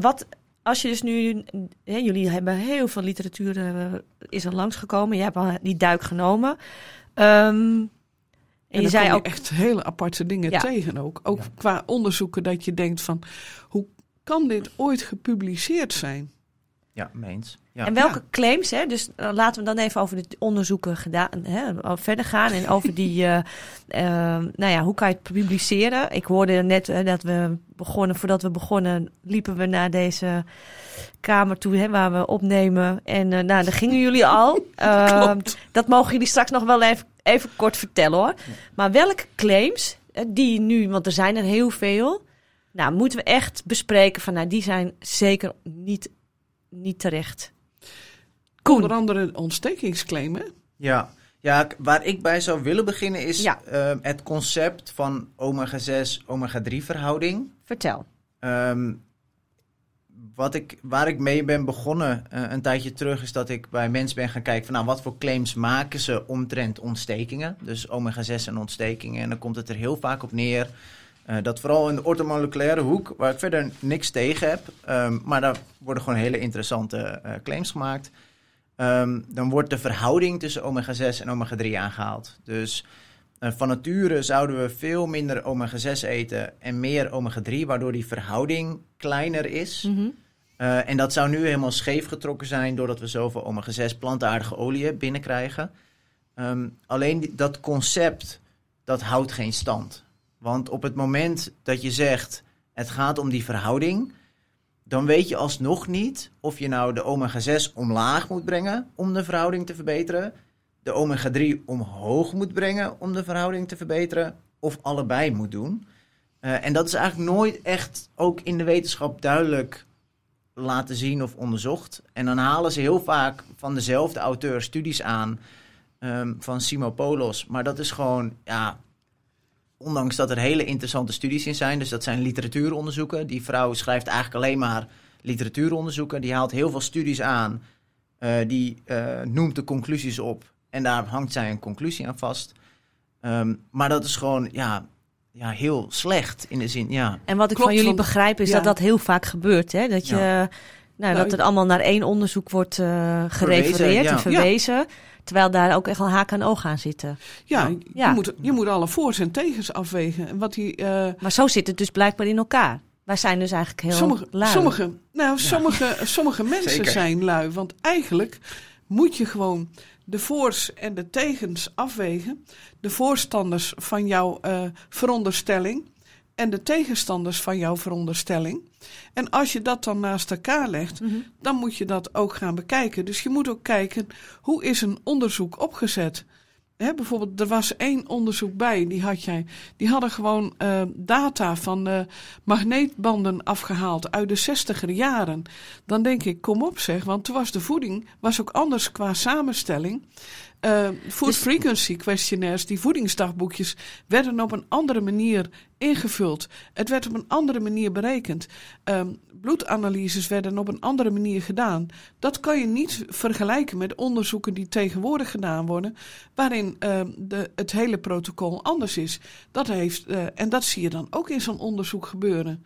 wat als je dus nu, hè, jullie hebben heel veel literatuur uh, is er langsgekomen. Je hebt al die duik genomen. Um, en, je zei ook echt hele aparte dingen ja. tegen ook. Ook ja. qua onderzoeken dat je denkt van hoe kan dit ooit gepubliceerd zijn? Ja, meens. Ja. En welke claims, hè? dus uh, laten we dan even over de onderzoeken gedaan, hè, verder gaan en over die, uh, <laughs> uh, nou ja, hoe kan je het publiceren? Ik hoorde net dat we begonnen, voordat we begonnen, liepen we naar deze kamer toe hè, waar we opnemen. En nou, daar gingen jullie al. <laughs> dat mogen jullie straks nog wel even, even kort vertellen hoor. Maar welke claims, die nu, want er zijn er heel veel, nou, moeten we echt bespreken van, nou, die zijn zeker niet niet terecht. Koen. Onder andere ontstekingsclaim, hè? Ja. ja, waar ik bij zou willen beginnen is ja. uh, het concept van omega-6, omega-3 verhouding. Vertel. Um, wat ik, waar ik mee ben begonnen uh, een tijdje terug is dat ik bij mensen ben gaan kijken van nou wat voor claims maken ze omtrent ontstekingen. Dus omega-6 en ontstekingen. En dan komt het er heel vaak op neer uh, dat vooral in de ortomoleculaire hoek, waar ik verder niks tegen heb, um, maar daar worden gewoon hele interessante uh, claims gemaakt. Um, dan wordt de verhouding tussen omega-6 en omega-3 aangehaald. Dus uh, van nature zouden we veel minder omega-6 eten en meer omega-3, waardoor die verhouding kleiner is. Mm -hmm. en dat zou nu helemaal scheef getrokken zijn doordat we zoveel omega-6 plantaardige oliën binnenkrijgen. Um, alleen die, dat concept, dat houdt geen stand. Want op het moment dat je zegt het gaat om die verhouding, dan weet je alsnog niet of je nou de omega-6 omlaag moet brengen om de verhouding te verbeteren, de omega-3 omhoog moet brengen om de verhouding te verbeteren, of allebei moet doen. Eh, en dat is eigenlijk nooit echt ook in de wetenschap duidelijk laten zien of onderzocht. En dan halen ze heel vaak van dezelfde auteur studies aan ehm, van Simo Polos. Maar dat is gewoon, ja, ondanks dat er hele interessante studies in zijn. Dus dat zijn literatuuronderzoeken. Die vrouw schrijft eigenlijk alleen maar literatuuronderzoeken. Die haalt heel veel studies aan. eh, die eh, noemt de conclusies op. En daar hangt zij een conclusie aan vast. Ehm, maar dat is gewoon, ja, ja, heel slecht in de zin, ja. En wat ik Klopt, van jullie want- begrijp is ja. dat dat heel vaak gebeurt. Hè? Dat, je, nou, Nou, dat het allemaal naar één onderzoek wordt eh, gerefereerd ja. en verwezen. Terwijl daar ook echt wel haak aan oog aan zitten. Ja, Ja. Je, moet, je moet alle voor's en tegens afwegen. En wat die, eh, Maar zo zit het dus blijkbaar in elkaar. Wij zijn dus eigenlijk heel sommige, lui. sommige, nou, sommige, sommige <laughs> mensen Zeker. zijn lui. Want eigenlijk moet je gewoon de voor's en de tegens afwegen. De voorstanders van jouw eh, veronderstelling en de tegenstanders van jouw veronderstelling. En als je dat dan naast elkaar legt, Mhm. dan moet je dat ook gaan bekijken. Dus je moet ook kijken, hoe is een onderzoek opgezet? Hè, bijvoorbeeld, er was één onderzoek bij, die had jij. Die hadden gewoon eh, data van eh, magneetbanden afgehaald uit de zestiger jaren. Dan denk ik, kom op zeg, want toen was de voeding was ook anders qua samenstelling. Eh, food Dus- frequency questionnaires, die voedingsdagboekjes, werden op een andere manier ingevuld. Het werd op een andere manier berekend. Ehm, bloedanalyses werden op een andere manier gedaan. Dat kan je niet vergelijken met onderzoeken die tegenwoordig gedaan worden, waarin ehm, de, het hele protocol anders is. Dat heeft, eh, en dat zie je dan ook in zo'n onderzoek gebeuren.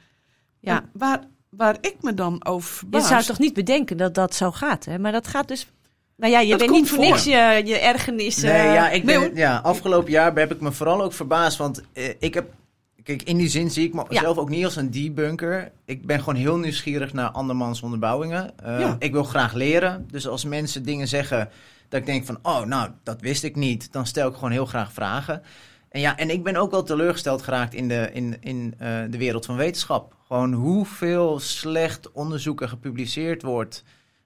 Ja. En waar, waar ik me dan over Je verbaas... zou toch niet bedenken dat dat zo gaat, hè? Maar dat gaat dus... Nou ja, je Dat bent niet voor niks je, je ergernis... Nee, eh, ja, ik ben, ja, afgelopen jaar heb ik me vooral ook verbaasd. Want eh, ik heb. Kijk, in die zin zie ik mezelf ook niet als een debunker. Ik ben gewoon heel nieuwsgierig naar andermans onderbouwingen. Eh, Ja. Ik wil graag leren. Dus als mensen dingen zeggen dat ik denk van, oh, nou, dat wist ik niet, dan stel ik gewoon heel graag vragen. En ja, en ik ben ook wel teleurgesteld geraakt in de, in, in, de wereld van wetenschap. Gewoon hoeveel slecht onderzoek er gepubliceerd wordt.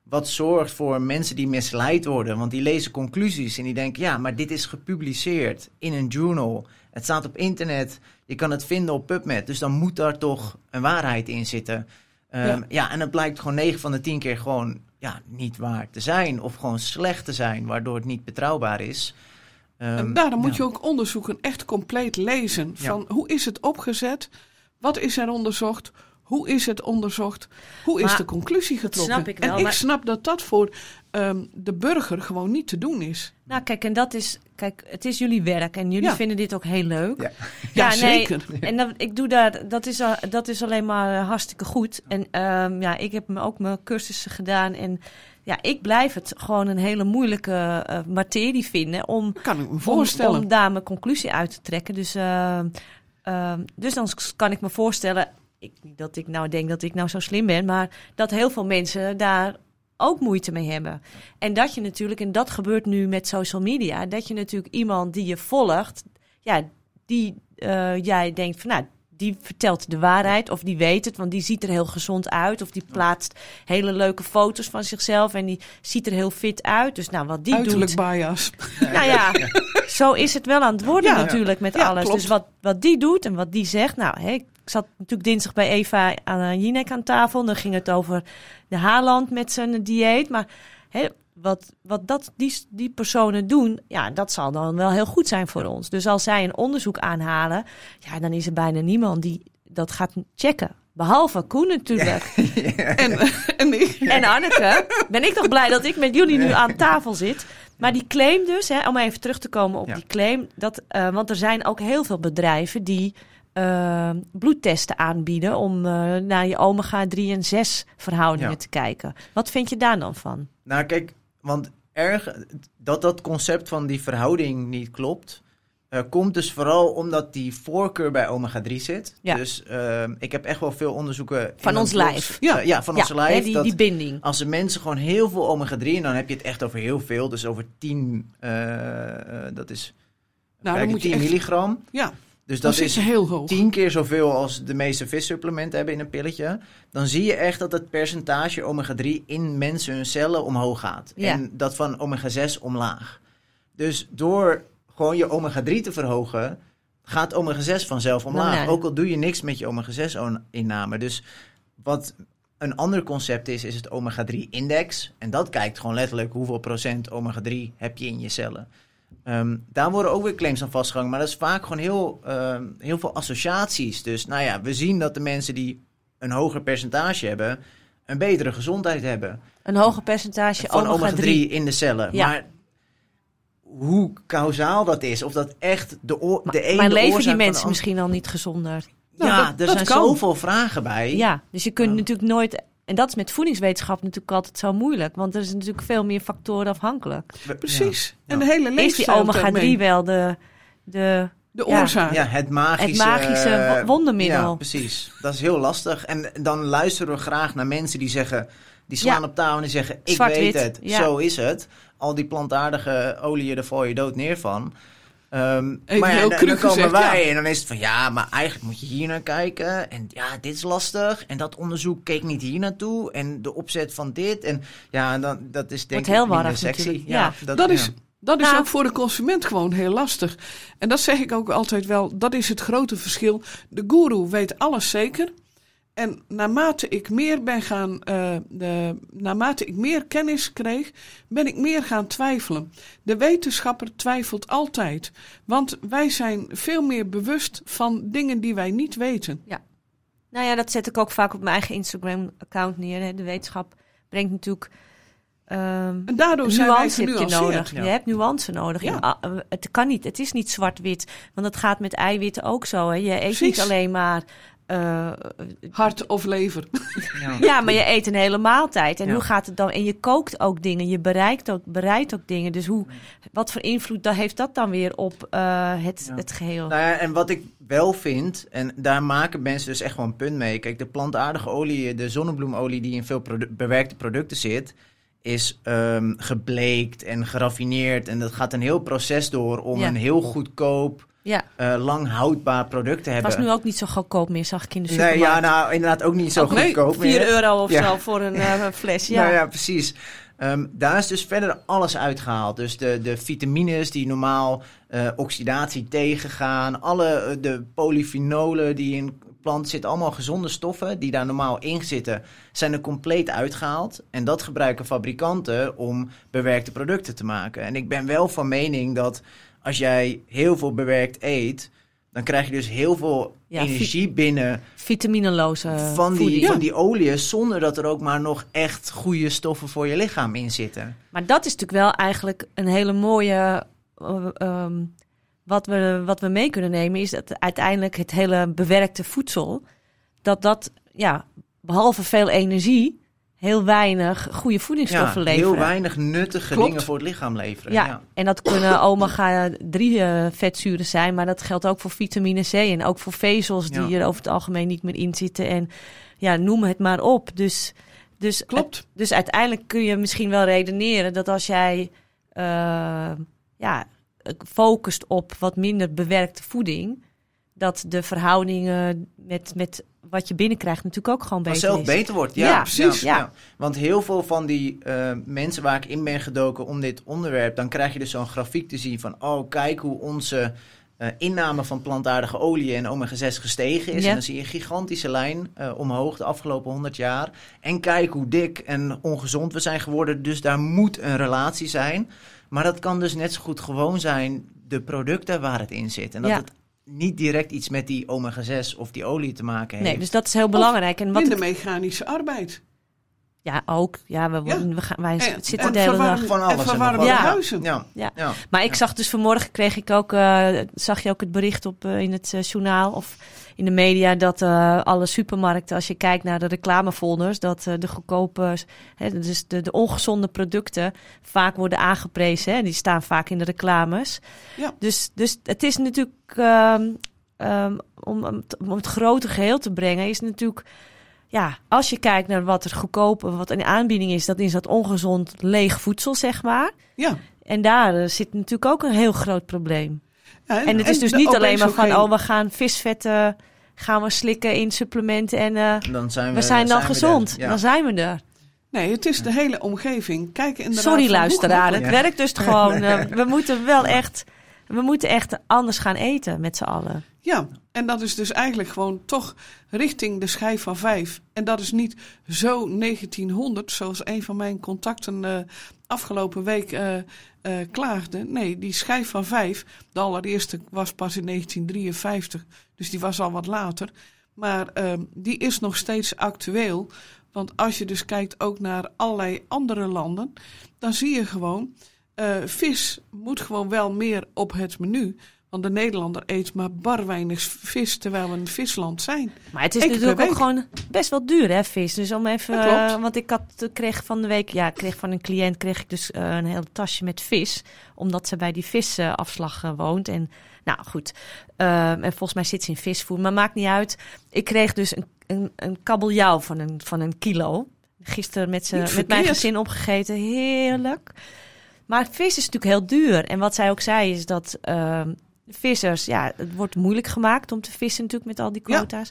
Wat zorgt voor mensen die misleid worden. Want die lezen conclusies en die denken: ja, maar dit is gepubliceerd in een journal. Het staat op internet. Je kan het vinden op PubMed. Dus dan moet daar toch een waarheid in zitten. Ehm, Ja. ja. en het blijkt gewoon 9 van de 10 keer gewoon ja, niet waar te zijn. Of gewoon slecht te zijn, waardoor het niet betrouwbaar is. Ehm, En daarom moet je ook onderzoeken echt compleet lezen. Ja. Van hoe is het opgezet? Wat is er onderzocht? Hoe is het onderzocht? Hoe is de conclusie getrokken? snap ik wel, en ik maar- snap dat dat voor ehm, de burger gewoon niet te doen is. Nou, kijk, en dat is... Kijk, het is jullie werk en jullie Ja. vinden dit ook heel leuk. Ja. Ja, nee, zeker. En dat, ik doe daar, dat is, al- dat is alleen maar hartstikke goed. En ehm, ja, ik heb me ook mijn cursussen gedaan. En ja, ik blijf het gewoon een hele moeilijke eh, materie vinden om, kan ik me om, voorstellen. om daar mijn conclusie uit te trekken. Dus, ehm, ehm, dus dan kan ik me voorstellen, ik, niet dat ik nou denk dat ik nou zo slim ben, maar dat heel veel mensen daar ook moeite mee hebben. En dat je natuurlijk, en dat gebeurt nu met social media, dat je natuurlijk iemand die je volgt, ja, die eh, jij denkt van nou, die vertelt de waarheid of die weet het, want die ziet er heel gezond uit of die plaatst hele leuke foto's van zichzelf en die ziet er heel fit uit. Dus nou, wat die Uiterlijk doet, bias. <laughs> nou ja, zo is het wel aan het worden Ja. natuurlijk met Ja, alles. klopt. Dus wat, wat die doet en wat die zegt. Nou, hè, ik zat natuurlijk dinsdag bij Eva aan uh, Jinek aan tafel. Dan ging het over de Haaland met zijn dieet. Maar hè, wat, wat dat, die, die personen doen, ja, dat zal dan wel heel goed zijn voor ons. Dus als zij een onderzoek aanhalen, ja, dan is er bijna niemand die dat gaat checken. Behalve Koen natuurlijk. <laughs> En, en ik, En Anneke, ben ik toch blij dat ik met jullie nu aan tafel zit. Maar die claim dus, hè, om even terug te komen op Ja. die claim. Dat, eh, want er zijn ook heel veel bedrijven die eh, bloedtesten aanbieden om eh, naar je omega-3 en 6 verhoudingen Ja. te kijken. Wat vind je daar dan van? Nou, kijk, want erg dat dat concept van die verhouding niet klopt, eh, komt dus vooral omdat die voorkeur bij omega-3 zit. Ja. Dus ehm, ik heb echt wel veel onderzoeken Van mijn ons blogs- lijf. Ja, ja van ja, ons lijf. hè, die, dat die binding. als de mensen gewoon heel veel omega-3, en dan heb je het echt over heel veel, dus over 10, eh, eh, dat is nou, kijk, dan moet je 10 echt, milligram. ja, Dus dat is je heel hoog. tien keer zoveel als de meeste vissupplementen hebben in een pilletje. Dan zie je echt dat het percentage omega-3 in mensen hun cellen omhoog gaat. Ja. En dat van omega-6 omlaag. Dus door gewoon je omega-3 te verhogen, gaat omega-6 vanzelf omlaag. Nou. Ook al doe je niks met je omega-6-inname. Dus wat een ander concept is, is het omega-3-index. En dat kijkt gewoon letterlijk hoeveel procent omega-3 heb je in je cellen. Ehm, daar worden ook weer claims aan vastgehangen. Maar dat is vaak gewoon heel, ehm, heel veel associaties. Dus nou ja, we zien dat de mensen die een hoger percentage hebben... een betere gezondheid hebben. Een hoger percentage Van omega-3. omega-3 in de cellen. Ja. Maar hoe kausaal dat is, of dat echt de, oor, de ene maar leven die de mensen an- misschien al niet gezonder? Nou, ja, dat- er dat zijn kan. zoveel vragen bij. Ja, dus je kunt natuurlijk nooit... En dat is met voedingswetenschap natuurlijk altijd zo moeilijk. Want er is natuurlijk veel meer factoren afhankelijk. Precies. Ja. En de hele Is die leefstijl omega-3 daarmee. wel de... de De oorzaak. Ja, het magische, Het magische eh, wo- wondermiddel. Ja, precies. Dat is heel lastig. En dan luisteren we graag naar mensen die zeggen... Die slaan Ja. op tafel en die zeggen... Ik weet het, ja. zo is het. Al die plantaardige oliën, daar val je dood neer van. Ehm, maar ja, heel dan, komen gezegd, wij ja. en dan is het van... Ja, maar eigenlijk moet je hier naar kijken. En ja, dit is lastig. En dat onderzoek keek niet hier naartoe. En de opzet van dit. En ja, dan, dat is denk Wordt heel ik minder warrig sexy. natuurlijk, Ja, ja. Dat ja. is, dat is Nou. ook voor de consument gewoon heel lastig. En dat zeg ik ook altijd wel. Dat is het grote verschil. De guru weet alles zeker. En naarmate ik meer ben gaan, eh, de, naarmate ik meer kennis kreeg, ben ik meer gaan twijfelen. De wetenschapper twijfelt altijd. Want wij zijn veel meer bewust van dingen die wij niet weten. Nou ja, dat zet ik ook vaak op mijn eigen Instagram-account neer. Hè. De wetenschap brengt natuurlijk... ehm En daardoor zijn wij je nodig. ja. Je hebt nuance nodig. Ja. In a- eh, het kan niet. Het is niet zwart-wit. Want dat gaat met eiwitten ook zo. Hè. Je eet Precies. niet alleen maar... eh, Hart of lever. <laughs> Ja. ja, maar je eet een hele maaltijd. En Ja. hoe gaat het dan? En je kookt ook dingen. Je bereikt ook, bereidt ook dingen. Dus hoe, wat voor invloed dan heeft dat dan weer op eh, het, Ja. het geheel? Nou ja, en wat ik wel vind, en daar maken mensen dus echt wel een punt mee. Kijk, de plantaardige olie, de zonnebloemolie die in veel produ- bewerkte producten zit, is ehm, gebleekt en geraffineerd. En dat gaat een heel proces door om Ja. een heel goedkoop, ja, eh, lang houdbaar product te het hebben. was nu ook niet zo goedkoop meer, zag ik in de nee, supermarkt. ja, nou inderdaad ook niet zo nee, goedkoop 4 meer. euro of Ja. zo voor een eh, fles. <laughs> Ja. Nou ja, precies. Ehm, daar is dus verder alles uitgehaald. Dus de, de vitamines die normaal eh, oxidatie tegengaan. Alle de polyfenolen die in plant zitten. Allemaal gezonde stoffen die daar normaal in zitten. Zijn er compleet uitgehaald. En dat gebruiken fabrikanten om bewerkte producten te maken. En ik ben wel van mening dat als jij heel veel bewerkt eet... dan krijg je dus heel veel Ja, energie binnen Vitamineloze van die, voeding. van die oliën, zonder dat er ook maar nog echt goede stoffen voor je lichaam in zitten. Maar dat is natuurlijk wel eigenlijk een hele mooie. eh, ehm, wat, we, wat we mee kunnen nemen, is dat uiteindelijk het hele bewerkte voedsel. dat dat, ja, behalve veel energie. Heel weinig goede voedingsstoffen ja, leveren. heel weinig nuttige Klopt. dingen voor het lichaam leveren. Ja, Ja. en dat kunnen <coughs> omega-3 eh, vetzuren zijn, maar dat geldt ook voor vitamine C en ook voor vezels die Ja. er over het algemeen niet meer in zitten. En ja, noem het maar op. Dus, dus, Klopt. dus uiteindelijk kun je misschien wel redeneren dat als jij eh, ja, focust op wat minder bewerkte voeding, dat de verhoudingen met, met wat je binnenkrijgt natuurlijk ook gewoon beter Vanzelf is. beter wordt. Ja, Ja, precies. Ja. Want heel veel van die eh, mensen waar ik in ben gedoken om dit onderwerp, dan krijg je dus zo'n grafiek te zien van, oh kijk hoe onze eh, inname van plantaardige olie en omega-6 gestegen is. Ja. En dan zie je een gigantische lijn eh, omhoog de afgelopen 100 jaar. En kijk hoe dik en ongezond we zijn geworden. Dus daar moet een relatie zijn. Maar dat kan dus net zo goed gewoon zijn de producten waar het in zit. En dat Ja. het niet direct iets met die omega-6 of die olie te maken heeft. Nee, dus dat is heel belangrijk. En wat Minder mechanische arbeid. Ja, ook. Ja, we, worden, we gaan, wij En- zitten en de hele dag. Van alles en. Ja. huizen. Ja, Ja. ja. Maar ik Ja. zag dus vanmorgen, kreeg ik ook, eh, zag je ook het bericht op eh, in het eh, journaal of in de media dat eh, alle supermarkten, als je kijkt naar de reclamefolders, dat eh, de goedkope, hè, dus de, de ongezonde producten vaak worden aangeprezen. Hè, die staan vaak in de reclames. Ja. Dus, dus het is natuurlijk, ehm, ehm, om, om het- grote geheel te brengen, is natuurlijk ja, als je kijkt naar wat er goedkoop, wat in aanbieding is, dat is dat ongezond leeg voedsel, zeg maar. Ja. En daar eh, zit natuurlijk ook een heel groot probleem. En het is dus niet alleen maar van, oh, we gaan visvetten gaan we slikken in supplementen en eh, Dan zijn we, we zijn dan gezond. er. Ja. Dan zijn we er. Nee, het is de hele omgeving. Kijk inderdaad Sorry luisteraar, het werkt dus gewoon. <laughs> eh, we moeten wel echt We moeten echt anders gaan eten met z'n allen. Ja, en dat is dus eigenlijk gewoon toch richting de schijf van vijf. En dat is niet zo 1900, zoals een van mijn contacten uh, afgelopen week uh, uh, klaagde. Nee, die schijf van vijf, de allereerste was pas in 1953, dus die was al wat later. Maar ehm, die is nog steeds actueel. Want als je dus kijkt ook naar allerlei andere landen, dan zie je gewoon, vis moet gewoon wel meer op het menu. Want de Nederlander eet maar bar weinig vis, terwijl we een visland zijn. Maar het is natuurlijk ook gewoon best wel duur, hè, vis. Dus om even, uh, want ik had, kreeg van de week, ja, kreeg van een cliënt kreeg ik dus uh, een heel tasje met vis, omdat ze bij die visafslag uh, woont. En nou goed, en volgens mij zit ze in visvoer, maar maakt niet uit. Ik kreeg dus een, een, een kabeljauw van een, van een kilo. Gisteren met, ze, met mijn gezin opgegeten, heerlijk. Maar vis is natuurlijk heel duur. En wat zij ook zei is dat vissers, ja, het wordt moeilijk gemaakt om te vissen natuurlijk met al die quota's.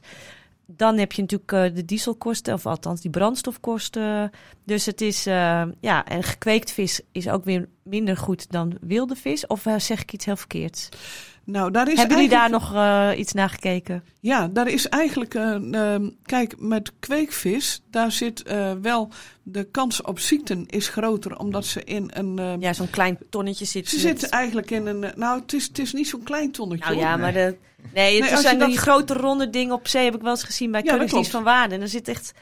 Dan heb je natuurlijk uh, de dieselkosten, of althans die brandstofkosten. Dus het is, uh, ja, en gekweekt vis is ook weer minder goed dan wilde vis. Of uh, zeg ik iets heel verkeerds? Nou, daar is Hebben jullie daar nog uh, iets naar gekeken? Ja, daar is eigenlijk, uh, kijk, met kweekvis, daar zit uh, wel de kans op ziekten is groter, omdat ze in een... ja, zo'n klein tonnetje zitten. Ze zitten eigenlijk in een, nou, het is, het is niet zo'n klein tonnetje. Nou ja, maar de, nee, het nee, zijn die dat... grote ronde dingen op zee, heb ik wel eens gezien bij ja, Koningsdienst van Waarde. En er zit echt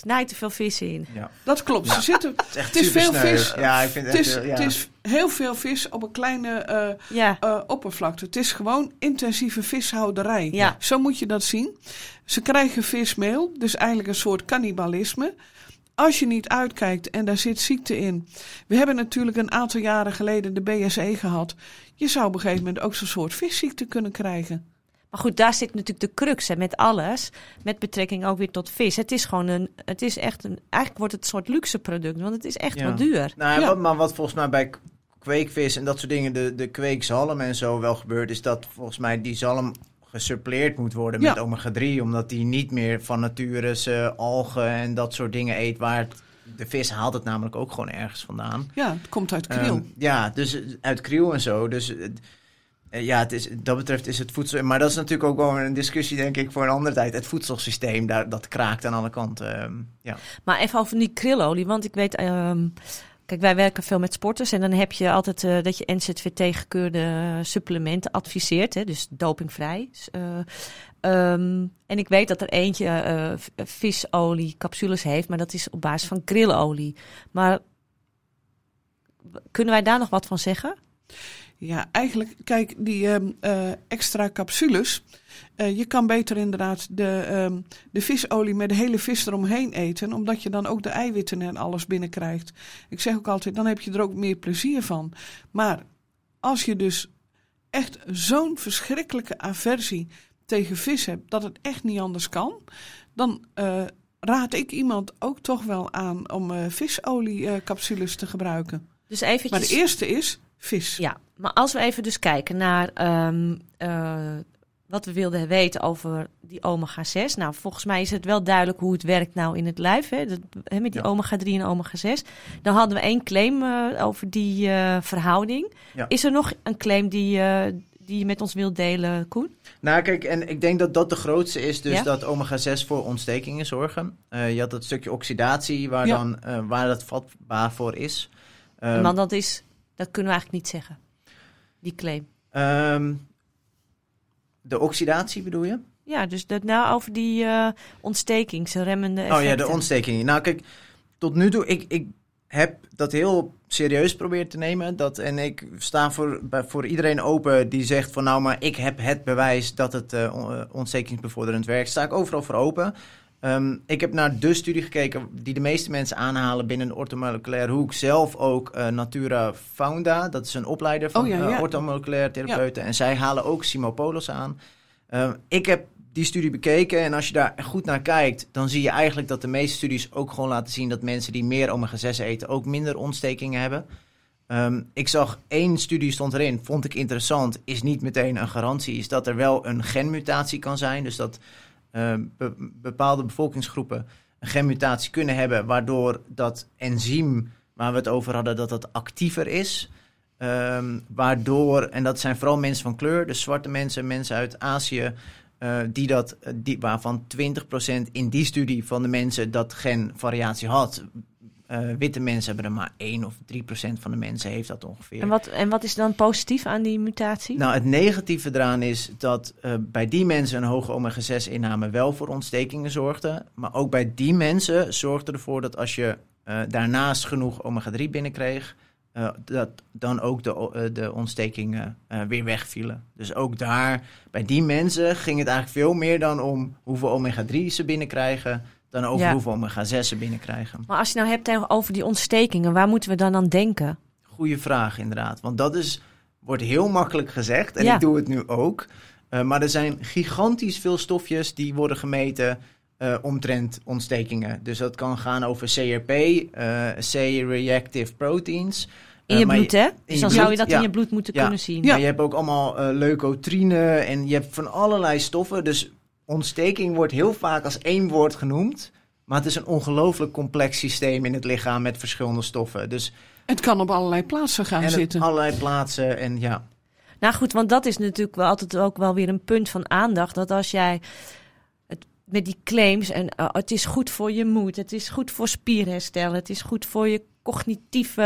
knijt te veel vis in. Ja. Dat klopt. Ja. Ze zitten, het is, het is veel sneu. vis. Ja, ik vind het, is, heel, ja. het is heel veel vis op een kleine uh, ja. uh, oppervlakte. Het is gewoon intensieve vishouderij. Ja. Zo moet je dat zien. Ze krijgen vismeel, dus eigenlijk een soort cannibalisme. Als je niet uitkijkt en daar zit ziekte in. We hebben natuurlijk een aantal jaren geleden de BSE gehad. Je zou op een gegeven moment ook zo'n soort visziekte kunnen krijgen. Maar goed, daar zit natuurlijk de crux hè, met alles. Met betrekking ook weer tot vis. Het is gewoon een. Het is echt een. Eigenlijk wordt het een soort luxe product. Want het is echt Ja. wel duur. Nou, Ja. wat, maar wat volgens mij bij kweekvis en dat soort dingen, de, de kweekzalm en zo wel gebeurt, is dat volgens mij die zalm gesuppleerd moet worden met Ja. omega-3, omdat die niet meer van nature algen en dat soort dingen eet, waar het- de vis haalt het namelijk ook gewoon ergens vandaan. Ja, het komt uit kriel. Ehm, ja, dus uit kriel en zo. Dus ja, het is, dat betreft is het voedsel. Maar dat is natuurlijk ook wel een discussie, denk ik, voor een andere tijd. Het voedselsysteem, daar, dat kraakt aan alle kanten. ehm, ja. Maar even over die krillolie. Want ik weet. ehm, kijk, wij werken veel met sporters. En dan heb je altijd eh, dat je NZVT gekeurde supplementen adviseert. Hè, dus dopingvrij. Dus, eh, ehm, en ik weet dat er eentje eh, v- visolie capsules heeft. Maar dat is op basis van krillolie. Maar kunnen wij daar nog wat van zeggen? Ja, eigenlijk, kijk, die ehm, eh, extra capsules. eh, je kan beter inderdaad de, ehm, de visolie met de hele vis eromheen eten, omdat je dan ook de eiwitten en alles binnenkrijgt. Ik zeg ook altijd, dan heb je er ook meer plezier van. Maar als je dus echt zo'n verschrikkelijke aversie tegen vis hebt, dat het echt niet anders kan, dan eh, raad ik iemand ook toch wel aan om visoliecapsules te gebruiken. Dus eventjes. Maar de eerste is vis. Ja, maar als we even dus kijken naar ehm, eh, wat we wilden weten over die omega-6. Nou, volgens mij is het wel duidelijk hoe het werkt nou in het lijf. Hè, dat, hè, met die Ja. omega-3 en omega-6. Dan hadden we één claim eh, over die eh, verhouding. Ja. Is er nog een claim die, die je met ons wilt delen, Koen? Nou, kijk, en ik denk dat dat de grootste is, dus Ja? dat omega-6 voor ontstekingen zorgen. Je had dat stukje oxidatie, waar, dan, waar dat vatbaar voor is. Ehm, Want dat, is, dat kunnen we eigenlijk niet zeggen. Die claim. ehm, de oxidatie bedoel je? Ja, dus dat nou over die eh ontstekingsremmende Oh ja, de effecten. ontsteking. Nou, kijk, tot nu toe, ik, ik heb dat heel serieus proberen te nemen. Dat, en ik sta voor, bij- voor iedereen open die zegt van nou, maar ik heb het bewijs dat het eh, eh, ontstekingsbevorderend werkt. Sta ik overal voor open. Ehm, ik heb naar de studie gekeken die de meeste mensen aanhalen binnen de orthomoleculaire hoek. Zelf ook eh, Natura Founda, dat is een opleider van Oh ja, eh, ja. orthomoleculaire therapeuten. En zij halen ook Simopolos aan. Ehm, ik heb die studie bekeken en als je daar goed naar kijkt, dan zie je eigenlijk dat de meeste studies ook gewoon laten zien dat mensen die meer omega-6 eten ook minder ontstekingen hebben. Ehm, ik zag één studie stond erin, vond ik interessant, is niet meteen een garantie, is dat er wel een genmutatie kan zijn. Dus dat bepaalde bevolkingsgroepen een genmutatie kunnen hebben, waardoor dat enzym waar we het over hadden, dat dat actiever is. Ehm, waardoor, en dat zijn vooral mensen van kleur, dus zwarte mensen, mensen uit Azië, eh, die dat, eh, die, waarvan 20% in die studie van de mensen dat gen variatie had. Eh, witte mensen hebben er maar 1 of 3% van de mensen heeft dat ongeveer. En wat, en wat is dan positief aan die mutatie? Nou, het negatieve eraan is dat eh, bij die mensen een hoge omega-6 inname wel voor ontstekingen zorgde. Maar ook bij die mensen zorgde ervoor dat als je eh, daarnaast genoeg omega-3 binnenkreeg, dat dan ook de, de ontstekingen weer wegvielen. Dus ook daar, bij die mensen ging het eigenlijk veel meer dan om hoeveel omega-3 ze binnenkrijgen, dan over Ja. hoeveel omega-6 ze binnenkrijgen. Maar als je nou hebt over die ontstekingen, waar moeten we dan aan denken? Goeie vraag, inderdaad. Want dat is, wordt heel makkelijk gezegd. En Ja. ik doe het nu ook. Eh, maar er zijn gigantisch veel stofjes die worden gemeten eh, omtrent ontstekingen. Dus dat kan gaan over CRP, eh C-reactive proteins. In je bloed, hè? Dus dan zou je dat ja. in je bloed moeten kunnen zien. Ja. Maar je hebt ook allemaal leukotrine en je hebt van allerlei stoffen. Dus ontsteking wordt heel vaak als één woord genoemd. Maar het is een ongelooflijk complex systeem in het lichaam met verschillende stoffen. Dus Het kan op allerlei plaatsen gaan en zitten. allerlei plaatsen en ja. Nou goed, want dat is natuurlijk wel altijd ook wel weer een punt van aandacht. Dat als jij het, met die claims en eh, het is goed voor je moed, het is goed voor spierherstel, het is goed voor je cognitieve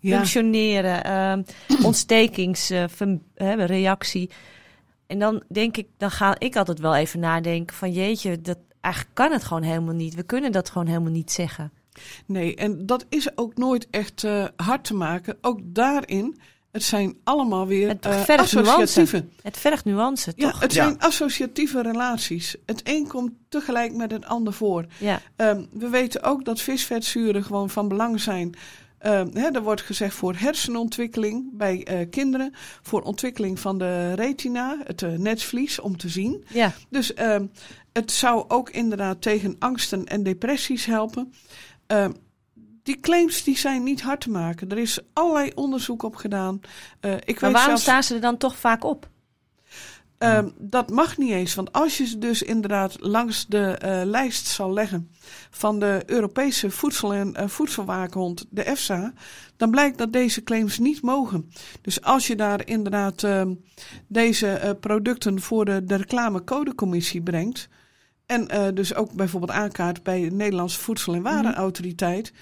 ja. functioneren, ehm <clears throat> ontstekingsreactie. En dan denk ik, dan ga ik altijd wel even nadenken van jeetje, dat eigenlijk kan het gewoon helemaal niet. We kunnen dat gewoon helemaal niet zeggen. Nee, en dat is ook nooit echt eh, hard te maken. Ook daarin, het zijn allemaal weer Het eh, vergt nuance. associatieve. Het vergt nuance, Ja, toch? het Ja. zijn associatieve relaties. Het een komt tegelijk met het ander voor. Ja. Ehm, we weten ook dat visvetzuren gewoon van belang zijn. Ehm, hè, er wordt gezegd voor hersenontwikkeling bij eh, kinderen, voor ontwikkeling van de retina, het eh, netvlies om te zien. ja. Dus ehm, het zou ook inderdaad tegen angsten en depressies helpen. Ehm, die claims die zijn niet hard te maken. Er is allerlei onderzoek op gedaan. Eh, ik Maar weet waarom zelfs, staan ze er dan toch vaak op? Ehm, dat mag niet eens, want als je ze dus inderdaad langs de eh, lijst zal leggen van de Europese Voedsel- en eh, Voedselwaakhond, de EFSA, dan blijkt dat deze claims niet mogen. Dus als je daar inderdaad ehm, deze eh, producten voor de, de reclamecodecommissie brengt, en eh, dus ook bijvoorbeeld aankaart bij de Nederlandse Voedsel- en Warenautoriteit,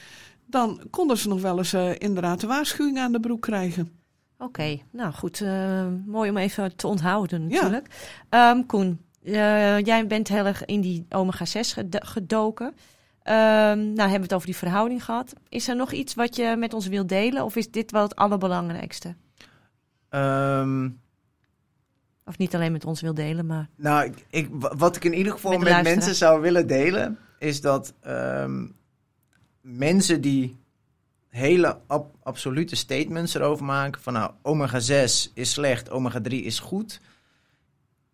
dan konden ze nog wel eens eh, inderdaad de waarschuwing aan de broek krijgen. Oké, nou goed. eh, mooi om even te onthouden Ja. natuurlijk. Ehm, Koen, eh, jij bent heel erg in die omega-6 ged- gedoken. Ehm, nou, hebben we het over die verhouding gehad. Is er nog iets wat je met ons wilt delen? Of is dit wel het allerbelangrijkste? Ehm, Of niet alleen met ons wil delen, maar... nou, ik, ik- wa- wat ik in ieder geval Met mensen zou willen delen, is dat mensen die hele ab- absolute statements erover maken van nou, omega-6 is slecht, omega-3 is goed.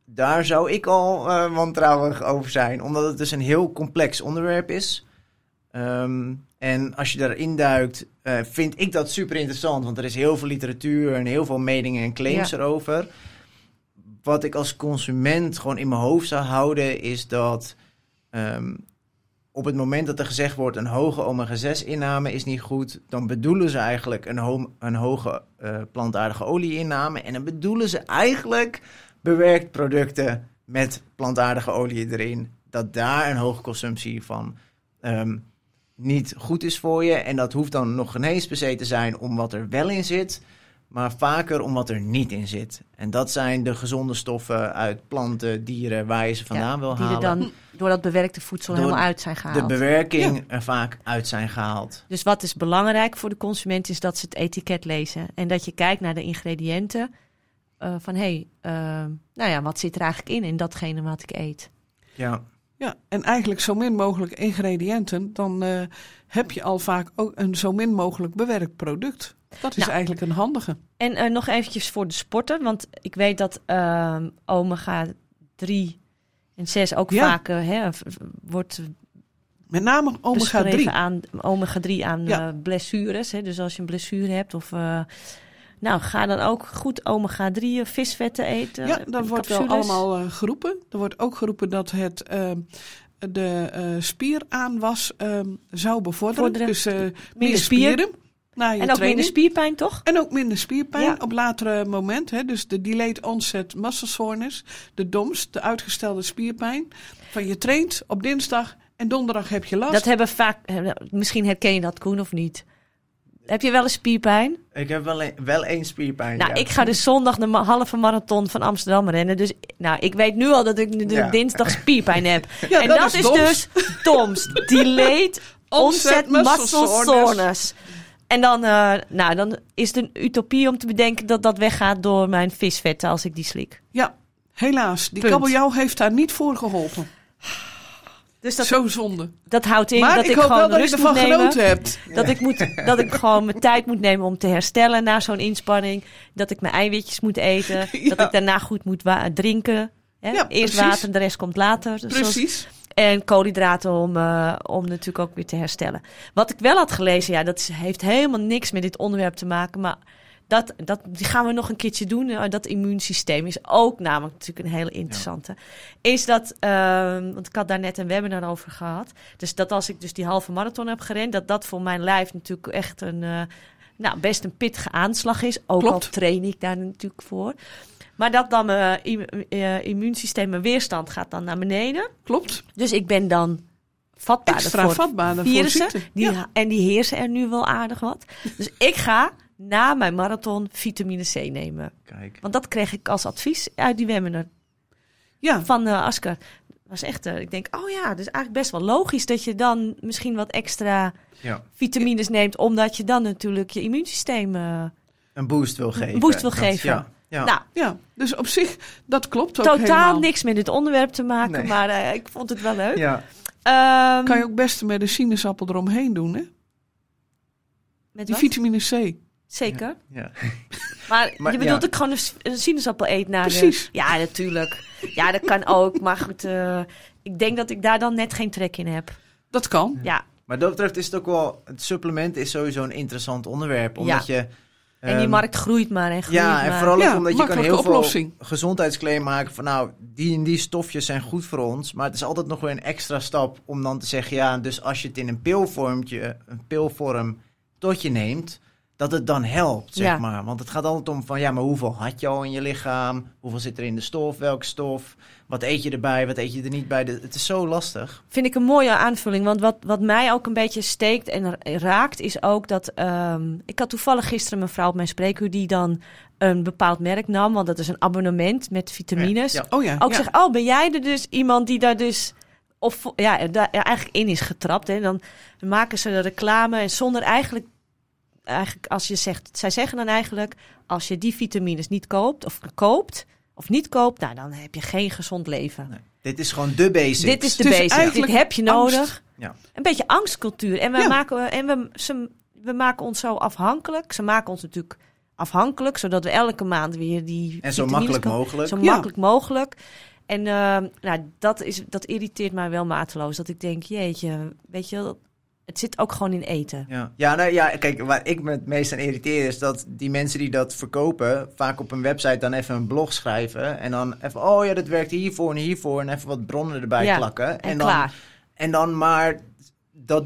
Daar zou ik al eh, wantrouwig over zijn, omdat het dus een heel complex onderwerp is. Ehm, en als je daarin duikt, eh, vind ik dat super interessant, want er is heel veel literatuur en heel veel meningen en claims Ja. erover. Wat ik als consument gewoon in mijn hoofd zou houden, is dat ehm, op het moment dat er gezegd wordt een hoge omega-6 inname is niet goed, dan bedoelen ze eigenlijk een, een hoge eh, plantaardige olie inname. En dan bedoelen ze eigenlijk bewerkt producten met plantaardige olie erin. Dat daar een hoge consumptie van ehm, niet goed is voor je. En dat hoeft dan nog geen per se te zijn om wat er wel in zit, maar vaker om wat er niet in zit. En dat zijn de gezonde stoffen uit planten, dieren, waar je ze vandaan ja, wil die halen. er dan door dat bewerkte voedsel Door helemaal uit zijn de gehaald. bewerking er vaak uit zijn gehaald. Dus wat is belangrijk voor de consument is dat ze het etiket lezen. En dat je kijkt naar de ingrediënten. eh, van hé, hey, eh, nou ja, wat zit er eigenlijk in in datgene wat ik eet? Ja, Ja, en eigenlijk zo min mogelijk ingrediënten, dan eh, heb je al vaak ook een zo min mogelijk bewerkt product. Dat is Nou. eigenlijk een handige. En eh, nog eventjes voor de sporter, want ik weet dat ehm, omega 3 en 6 ook Ja. vaak eh, hè, wordt Met name omega beschreven 3. aan omega 3 aan Ja. blessures. Hè, dus als je een blessure hebt of nou ga dan ook goed omega 3 visvetten eten. Ja, dat wordt wel allemaal eh, geroepen. Er wordt ook geroepen dat het ehm, de eh, spieraanwas ehm, zou bevorderen. Vorderen. Dus eh, meer spier. spieren. je En ook training. minder spierpijn, toch? En ook minder spierpijn Ja. op latere momenten. Hè? Dus de delayed onset muscle soreness, de DOMS, de uitgestelde spierpijn. Van je traint op dinsdag en donderdag heb je last. Dat hebben vaak, misschien herken je dat, Koen, of niet? Heb je wel eens spierpijn? Ik heb wel, een, wel één spierpijn. Nou, ja. ik ga dus zondag de halve marathon van Amsterdam rennen. Dus nou, ik weet nu al dat ik Ja. dinsdag spierpijn heb. <laughs> Ja, en dat dat, is DOMS. dus DOMS. <laughs> Delayed Onset muscle Muscle soreness. Soreness. En dan, eh, nou, dan is het een utopie om te bedenken dat dat weggaat door mijn visvetten als ik die slik. Ja, helaas. Die Punt. kabeljauw heeft daar niet voor geholpen. Dus dat, Zo zonde. dat houdt in maar dat ik, ik, hoop wel gewoon dat je rust ervan moet nemen. genoten hebt. Dat ik, moet, <laughs> dat ik gewoon mijn tijd moet nemen om te herstellen na zo'n inspanning. Dat ik mijn eiwitjes moet eten. <laughs> Dat ik daarna goed moet wa- drinken. Hè? Ja, Eerst precies. water, de rest komt later. Dus zoals- Precies. En koolhydraten om, eh, om natuurlijk ook weer te herstellen. Wat ik wel had gelezen, ja, dat heeft helemaal niks met dit onderwerp te maken. Maar dat, dat die gaan we nog een keertje doen. Eh, dat immuunsysteem is ook namelijk natuurlijk een hele interessante. Is dat, ehm, want ik had daar net een webinar over gehad. Dus dat als ik dus die halve marathon heb gerend, dat dat voor mijn lijf natuurlijk echt een, eh, nou, best een pittige aanslag is. Ook Klopt. al train ik daar natuurlijk voor. Maar dat dan mijn immu- eh, immuunsysteem, mijn weerstand gaat dan naar beneden. Klopt. Dus ik ben dan vatbaarder Extra voor vatbaarder voor virussen. ziekte. Die, Ja. En die heersen er nu wel aardig wat. Dus ik ga na mijn marathon vitamine C nemen. Kijk. Want dat kreeg ik als advies uit die webinar Ja, van eh Asker. was echt, eh, ik denk, oh ja, dus eigenlijk best wel logisch dat je dan misschien wat extra Ja. vitamines neemt. Omdat je dan natuurlijk je immuunsysteem... eh, Een boost wil geven. boost wil Dat- geven. Ja. ja. Nou, ja, dus op zich, dat klopt ook totaal helemaal. niks met dit onderwerp te maken. Nee. Maar eh, ik vond het wel leuk. ja. Ehm, Kan je ook best met een sinaasappel eromheen doen, hè? met Die wat? vitamine C. Zeker. Ja. <laughs> Maar, Maar je bedoelt ja. ik gewoon een, sinaasappel eet na Precies. de... Ja, natuurlijk. Ja, dat kan ook. Maar goed, eh, ik denk dat ik daar dan net geen trek in heb. Dat kan. Ja, Maar dat betreft is het ook wel... Het supplement is sowieso een interessant onderwerp. Omdat je... en die ehm, markt groeit maar en groeit Ja, en maar. vooral ook Ja, omdat je kan heel oplossing. veel gezondheidsclaim maken van nou, die en die stofjes zijn goed voor ons. Maar het is altijd nog weer een extra stap om dan te zeggen, ja, dus als je het in een pilvormtje, een pilvorm tot je neemt, dat het dan helpt, zeg Ja. maar. Want het gaat altijd om van, ja, maar hoeveel had je al in je lichaam? Hoeveel zit er in de stof? Welke stof? Wat eet je erbij? Wat eet je er niet bij? De- Het is zo lastig. Vind ik een mooie aanvulling. Want wat, wat mij ook een beetje steekt en ra- raakt, is ook dat. ehm, ik had toevallig gisteren een vrouw op mijn spreekuur die dan een bepaald merk nam. Want dat is een abonnement met vitamines. Ja. Oh ja. Ook zeg, oh, ben jij er dus iemand die daar dus. Of ja, daar eigenlijk in is getrapt. Hè? Dan maken ze de reclame en zonder eigenlijk. Eigenlijk, als je zegt, zij zeggen dan eigenlijk, als je die vitamines niet koopt of koopt of niet koopt, nou dan heb je geen gezond leven. Nee. Dit is gewoon de basics. Dit is de basic. eigenlijk Dit heb je angst. nodig. Ja. Een beetje angstcultuur. En we Ja. maken en we, ze, we maken ons zo afhankelijk. Ze maken ons natuurlijk afhankelijk, zodat we elke maand weer die En zo makkelijk mogelijk. Zo Ja. makkelijk mogelijk. En ehm, nou, dat, is, dat irriteert mij wel mateloos. Dat ik denk, jeetje, weet je, het zit ook gewoon in eten. Ja, ja, nou, ja, kijk, waar ik me het meest aan irriteer is dat die mensen die dat verkopen, vaak op een website dan even een blog schrijven. En dan even, oh ja, dat werkt hiervoor en hiervoor. En even wat bronnen erbij Ja, plakken. En, dan, klaar. en dan maar dat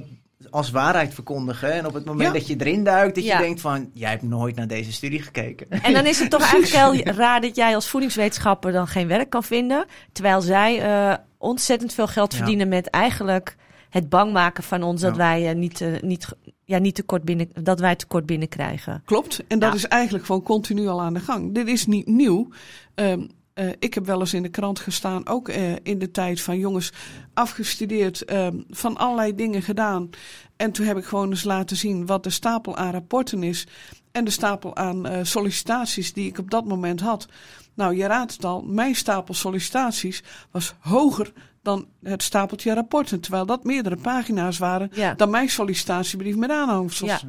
als waarheid verkondigen. En op het moment Ja. dat je erin duikt, dat Ja. je denkt van, jij hebt nooit naar deze studie gekeken. En dan is het toch <laughs> eigenlijk heel raar dat jij als voedingswetenschapper dan geen werk kan vinden. Terwijl zij eh, ontzettend veel geld verdienen met eigenlijk het bang maken van ons dat wij eh, niet, eh, niet, ja, niet tekort binnen, dat wij tekort binnenkrijgen. Klopt. En dat is eigenlijk gewoon continu al aan de gang. Dit is niet nieuw. Ehm, eh, ik heb wel eens in de krant gestaan, ook in de tijd van jongens afgestudeerd, ehm, van allerlei dingen gedaan. En toen heb ik gewoon eens laten zien wat de stapel aan rapporten is. En de stapel aan sollicitaties die ik op dat moment had. Nou, je raadt het al, mijn stapel sollicitaties was hoger dan het stapeltje rapporten. Terwijl dat meerdere pagina's waren Ja. dan mijn sollicitatiebrief met aanhangsels. Ja.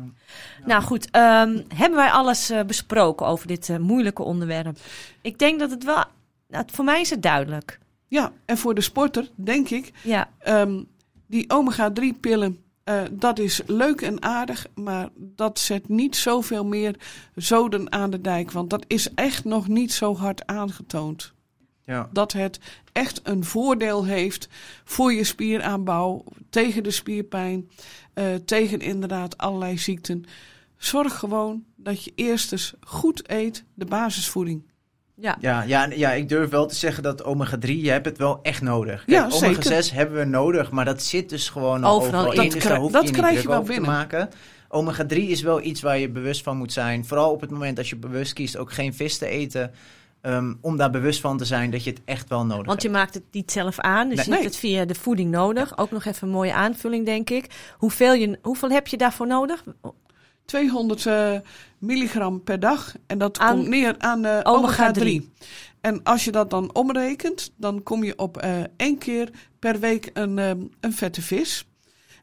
Nou goed, ehm, hebben wij alles eh, besproken over dit eh, moeilijke onderwerp? Ik denk dat het wel, nou, voor mij is het duidelijk. Ja, en voor de sporter denk ik, Ja, ehm, die omega-3 pillen, eh, dat is leuk en aardig, maar dat zet niet zoveel meer zoden aan de dijk. Want dat is echt nog niet zo hard aangetoond. Ja. Dat het echt een voordeel heeft voor je spieraanbouw, tegen de spierpijn, eh, tegen inderdaad allerlei ziekten. Zorg gewoon dat je eerst eens goed eet, de basisvoeding. Ja. Ja, ja, ja, ik durf wel te zeggen dat omega-3, je hebt het wel echt nodig. Ja, Kijk, zeker. omega-6 hebben we nodig, maar dat zit dus gewoon al Overal overal, in. Dus krijg- daar hoef dat je krijg je wel over te binnen. maken. Omega-3 is wel iets waar je bewust van moet zijn. Vooral op het moment dat je bewust kiest ook geen vis te eten. Ehm, om daar bewust van te zijn dat je het echt wel nodig Want je hebt. maakt het niet zelf aan, dus Nee. je hebt Nee. het via de voeding nodig. Ook nog even een mooie aanvulling, denk ik. Hoeveel, je, hoeveel heb je daarvoor nodig? 200 eh, milligram per dag. En dat Aan komt neer aan eh, omega-3. omega-3. En als je dat dan omrekent, dan kom je op eh, één keer per week een, eh, een vette vis.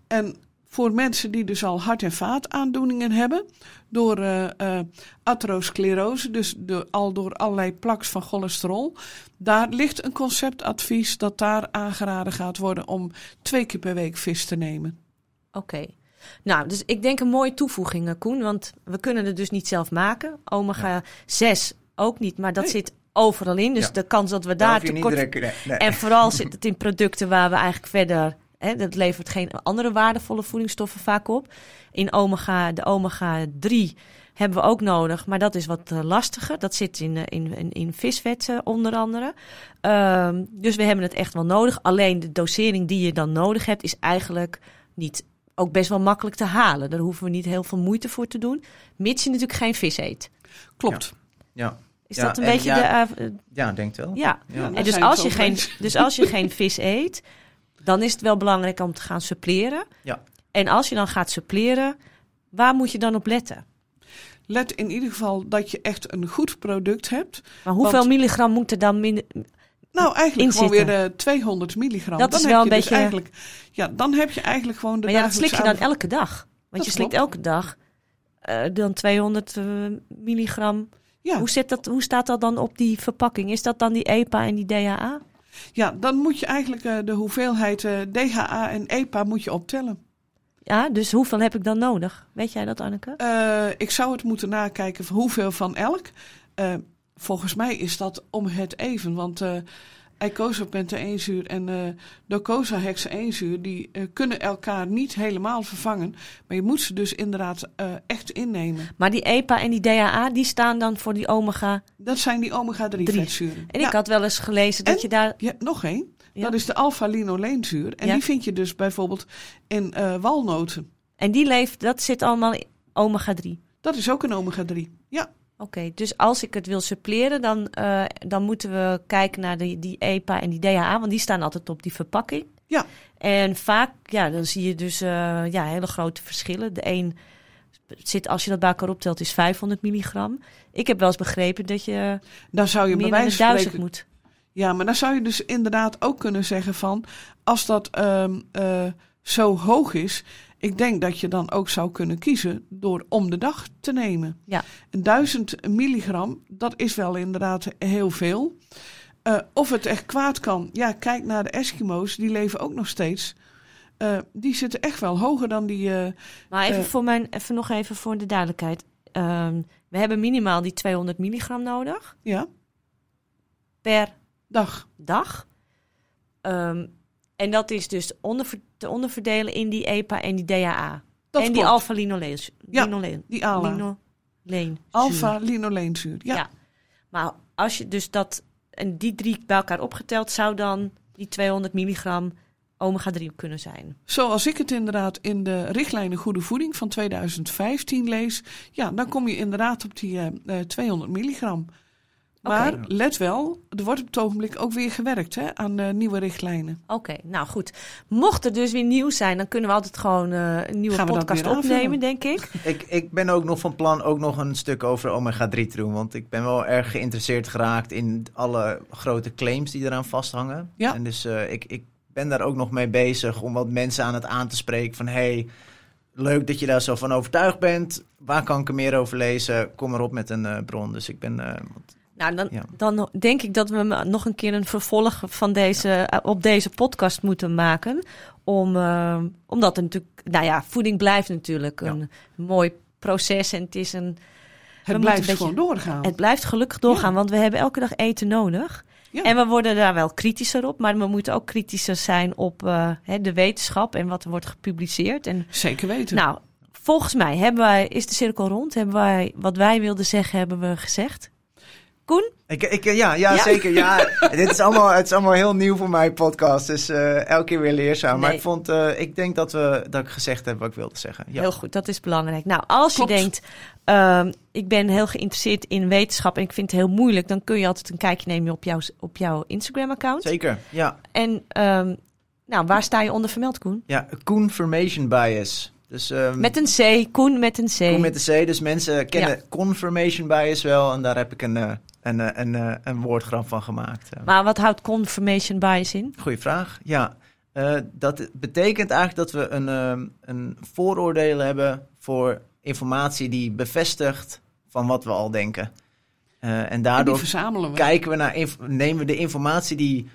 En voor mensen die dus al hart- en vaataandoeningen hebben, door eh, eh, atherosclerose, dus door, al door allerlei plaks van cholesterol, daar ligt een conceptadvies dat daar aangeraden gaat worden om twee keer per week vis te nemen. Oké. Nou, dus ik denk een mooie toevoeging, eh, Koen. Want we kunnen het dus niet zelf maken. Omega 6 ook niet, maar dat Nee. zit overal in. Dus Ja. de kans dat we Daar tekort... nee. En vooral zit het in producten waar we eigenlijk verder... Hè, dat levert geen andere waardevolle voedingsstoffen vaak op. In omega, de omega 3 hebben we ook nodig, maar dat is wat eh, lastiger. Dat zit in, eh, in, in, in visvet onder andere. Ehm, dus we hebben het echt wel nodig. Alleen de dosering die je dan nodig hebt, is eigenlijk niet ook best wel makkelijk te halen. Daar hoeven we niet heel veel moeite voor te doen. Mits je natuurlijk geen vis eet. Klopt. Ja, Is Ja, dat een en beetje ja, de... eh, ja, denk het wel. ja. En dus als, je geen, dus als je geen vis eet, dan is het wel belangrijk om te gaan suppleren. Ja. En als je dan gaat suppleren, waar moet je dan op letten? Let in ieder geval dat je echt een goed product hebt. Maar hoeveel Want- milligram moet er dan minder... Nou, eigenlijk gewoon weer de 200 milligram. Dat dan is heb wel je een dus beetje- Eigenlijk, ja, dan heb je eigenlijk gewoon de Maar ja, dat slik je dan elke dag. Want Dat je slikt klopt. elke dag eh, dan 200 eh, milligram. Ja, Hoe, zit dat, hoe staat dat dan op die verpakking? Is dat dan die EPA en die DHA? Ja, dan moet je eigenlijk eh, de hoeveelheid eh, DHA en EPA moet je optellen. Ja, dus hoeveel heb ik dan nodig? Weet jij dat, Anneke? Eh, ik zou het moeten nakijken van hoeveel van elk. Volgens mij is dat om het even, want eh icosapentaeenzuur en eh docosahexaeenzuur die eh, kunnen elkaar niet helemaal vervangen, maar je moet ze dus inderdaad eh, echt innemen. Maar die EPA en die DHA, die staan dan voor die omega. Dat zijn die omega-3 Drie. vetzuren. En Ja. ik had wel eens gelezen dat En- je daar... Ja, nog één. Ja. Dat is de alpha-linoleenzuur. En Ja. die vind je dus bijvoorbeeld in walnoten. En die leeft, dat zit allemaal in omega 3. Dat is ook een omega-3. Ja, Oké, dus als ik het wil suppleren, dan, eh, dan moeten we kijken naar die, die EPA en die DHA, want die staan altijd op die verpakking. Ja. En vaak, ja, dan zie je dus eh, ja, hele grote verschillen. De een zit, als je dat bij elkaar optelt, is 500 milligram. Ik heb wel eens begrepen dat je dan zou je bij meer wijze van 1000 spreken... moet. Ja, maar dan zou je dus inderdaad ook kunnen zeggen van... als dat ehm, eh, zo hoog is... ik denk dat je dan ook zou kunnen kiezen door om de dag te nemen. Ja. Een 1000 milligram, dat is wel inderdaad heel veel. Eh, of het echt kwaad kan, ja, kijk naar de Eskimo's, die leven ook nog steeds. Eh, die zitten echt wel hoger dan die... eh, Maar even, voor mijn, even nog even voor de duidelijkheid. Ehm, we hebben minimaal die 200 milligram nodig ja, per dag. dag. Ehm, en dat is dus onderver- te onderverdelen in die EPA en die DHA. Dat en die alpha-linoleen. Ja, Die ALA. Alpha-linoleenzuur. Ja. Ja. Maar als je dus dat... En die drie bij elkaar opgeteld zou dan die 200 milligram omega-3 kunnen zijn. Zoals ik het inderdaad in de richtlijnen Goede Voeding van 2015 lees, ja, dan kom je inderdaad op die eh, eh, 200 milligram. Maar let wel, er wordt op het ogenblik ook weer gewerkt hè, aan eh, nieuwe richtlijnen. Oké, nou goed. Mocht er dus weer nieuws zijn, dan kunnen we altijd gewoon eh, een nieuwe podcast opnemen, denk ik. <laughs> Ik, ik ben ook nog van plan ook nog een stuk over omega-3 te doen. Want ik ben wel erg geïnteresseerd geraakt in alle grote claims die eraan vasthangen. Ja. En dus eh, ik, ik ben daar ook nog mee bezig om wat mensen aan het aan te spreken van... hey, leuk dat je daar zo van overtuigd bent. Waar kan ik er meer over lezen? Kom erop met een eh, bron. Dus ik ben... eh, Nou, dan, Ja. dan denk ik dat we m- nog een keer een vervolg van deze, eh, op deze podcast moeten maken. Om, eh, omdat er natuurlijk, nou ja, voeding blijft natuurlijk Ja. een mooi proces. En het is een, Het blijft een beetje- gewoon doorgaan. het blijft gelukkig doorgaan, want we hebben elke dag eten nodig. En we worden daar wel kritischer op, maar we moeten ook kritischer zijn op eh, de wetenschap en wat er wordt gepubliceerd. En Zeker weten. nou, volgens mij hebben wij, is de cirkel rond. Hebben wij wat wij wilden zeggen, hebben we gezegd. Koen? Ik, ik, ja, ja, Ja? zeker. Ja, <laughs> dit is allemaal, het is allemaal heel nieuw voor mijn podcast. Dus eh, elke keer weer leerzaam. Maar ik, vond, eh, ik denk dat, we, dat ik gezegd heb wat ik wilde zeggen. Ja. Heel goed, dat is belangrijk. Nou, als Klopt. je denkt, ehm, ik ben heel geïnteresseerd in wetenschap en ik vind het heel moeilijk, dan kun je altijd een kijkje nemen op jouw, op jouw Instagram-account. Zeker, ja. En ehm, nou, waar sta je onder vermeld, Koen? Ja, confirmation bias. Dus, ehm, Met een C, Koen met een C. Koen met de C. Dus mensen kennen confirmation bias wel. En daar heb ik een, eh, een, eh, een, eh, een woordgrap van gemaakt. Eh, Maar wat houdt confirmation bias in? Goeie vraag. Ja, Eh, dat betekent eigenlijk dat we een, ehm, een vooroordeel hebben voor informatie die bevestigt van wat we al denken. Eh, en daardoor we. kijken we naar, nemen we de informatie die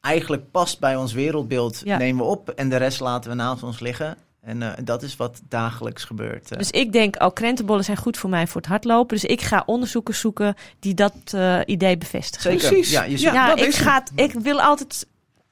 eigenlijk past bij ons wereldbeeld, Ja. nemen we op en de rest laten we naast ons liggen. En eh, dat is wat dagelijks gebeurt. eh. Dus ik denk, oh, krentenbollen zijn goed voor mij voor het hardlopen. Dus ik ga onderzoeken zoeken die dat eh, idee bevestigen. Zeker. Precies. Ja, je Ja, ik, ga het, ik, wil altijd,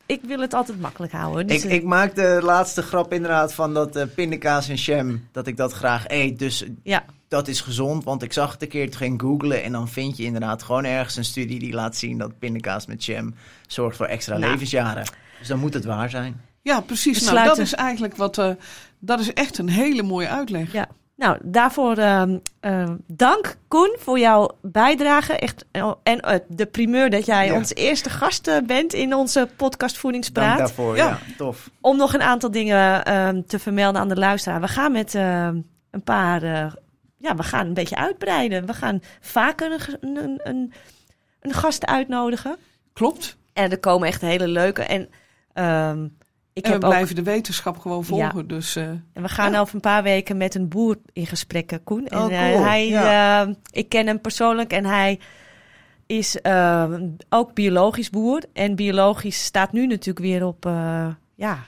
ik wil het altijd makkelijk houden. Dus, Ik, eh, ik maak de laatste grap inderdaad van dat eh pindakaas en jam, dat ik dat graag eet. Dus ja. dat is gezond, want ik zag het een keer, toen ging googlen en dan vind je inderdaad gewoon ergens een studie die laat zien dat pindakaas met jam zorgt voor extra Nou. levensjaren. Dus dan moet het waar zijn. Ja, precies. Nou, dat is eigenlijk wat. eh, dat is echt een hele mooie uitleg. Ja. Nou, daarvoor ehm, eh, dank Koen voor jouw bijdrage. Echt, eh, en eh, de primeur dat jij Ja. onze eerste gast bent in onze podcast Dank Voedingspraat. daarvoor, Ja. ja, tof. Om nog een aantal dingen ehm, te vermelden aan de luisteraar. We gaan met ehm, een paar... eh, ja, we gaan een beetje uitbreiden. We gaan vaker een, een, een, een gast uitnodigen. Klopt. En er komen echt hele leuke. En ehm, ik en we heb ook blijven de wetenschap gewoon volgen. Dus eh, En we gaan Ja. over een paar weken met een boer in gesprek, Koen. En Oh, eh, hij, Ja. eh, ik ken hem persoonlijk en hij is eh, ook biologisch boer. En biologisch staat nu natuurlijk weer op, eh, ja,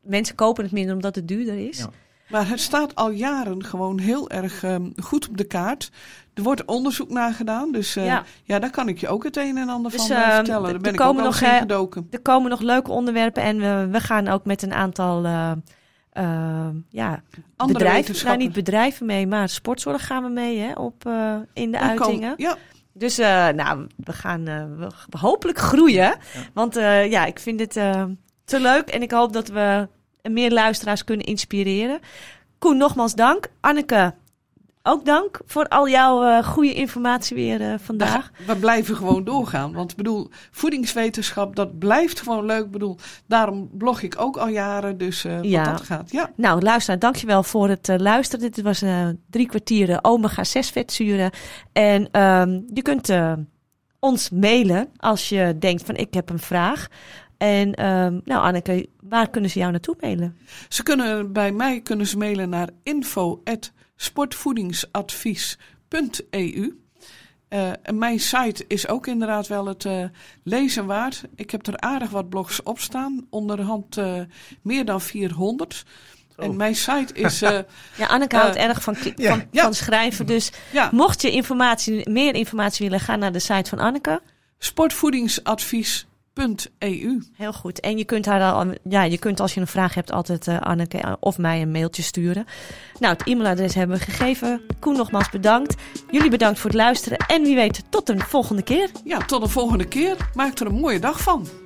mensen kopen het minder omdat het duurder is. Maar het staat al jaren gewoon heel erg ehm, goed op de kaart. Er wordt onderzoek naar gedaan. Dus eh, Ja. ja. daar kan ik je ook het een en ander Dus, van eh, ehm, vertellen. er Daar ben ik ook nog, in eh, gedoken. Er komen nog leuke onderwerpen en we, we gaan ook met een aantal eh, ja, Andere bedrijven, nou niet bedrijven mee, maar sportzorg gaan we mee hè, op, in de komen- uitingen. Ja, Dus nou, we gaan we hopelijk groeien. Want ja, ik vind het te leuk. En ik hoop dat we meer luisteraars kunnen inspireren. Koen, nogmaals dank. Anneke, ook dank voor al jouw eh, goede informatie weer eh, vandaag. ga- we blijven gewoon doorgaan. Want ik bedoel, voedingswetenschap, dat blijft gewoon leuk. Ik bedoel, daarom blog ik ook al jaren. Dus eh Ja. wat dat gaat. Ja, Nou, luisteraar, dankjewel voor het luisteren. Dit was drie kwartieren omega-6 vetzuren. En ehm, je kunt ons mailen als je denkt van ik heb een vraag. En ehm, nou Anneke, waar kunnen ze jou naartoe mailen? Ze kunnen bij mij kunnen ze mailen naar info@sportvoedingsadvies.eu. Eh, en mijn site is ook inderdaad wel het eh, lezen waard. Ik heb er aardig wat blogs op staan, onderhand eh, meer dan 400. Zo. En mijn site is, eh, <laughs> Ja, Anneke Eh, houdt erg van, ja, van, ja. van schrijven. Dus ja, mocht je informatie, meer informatie willen, ga naar de site van Anneke. sportvoedingsadvies.eu. Heel goed. En je kunt haar al, ja, je kunt als je een vraag hebt altijd eh, Anneke eh, of mij een mailtje sturen. Nou, het e-mailadres hebben we gegeven. Koen nogmaals bedankt. Jullie bedankt voor het luisteren. En wie weet, tot een volgende keer. Ja, tot de volgende keer. Maak er een mooie dag van.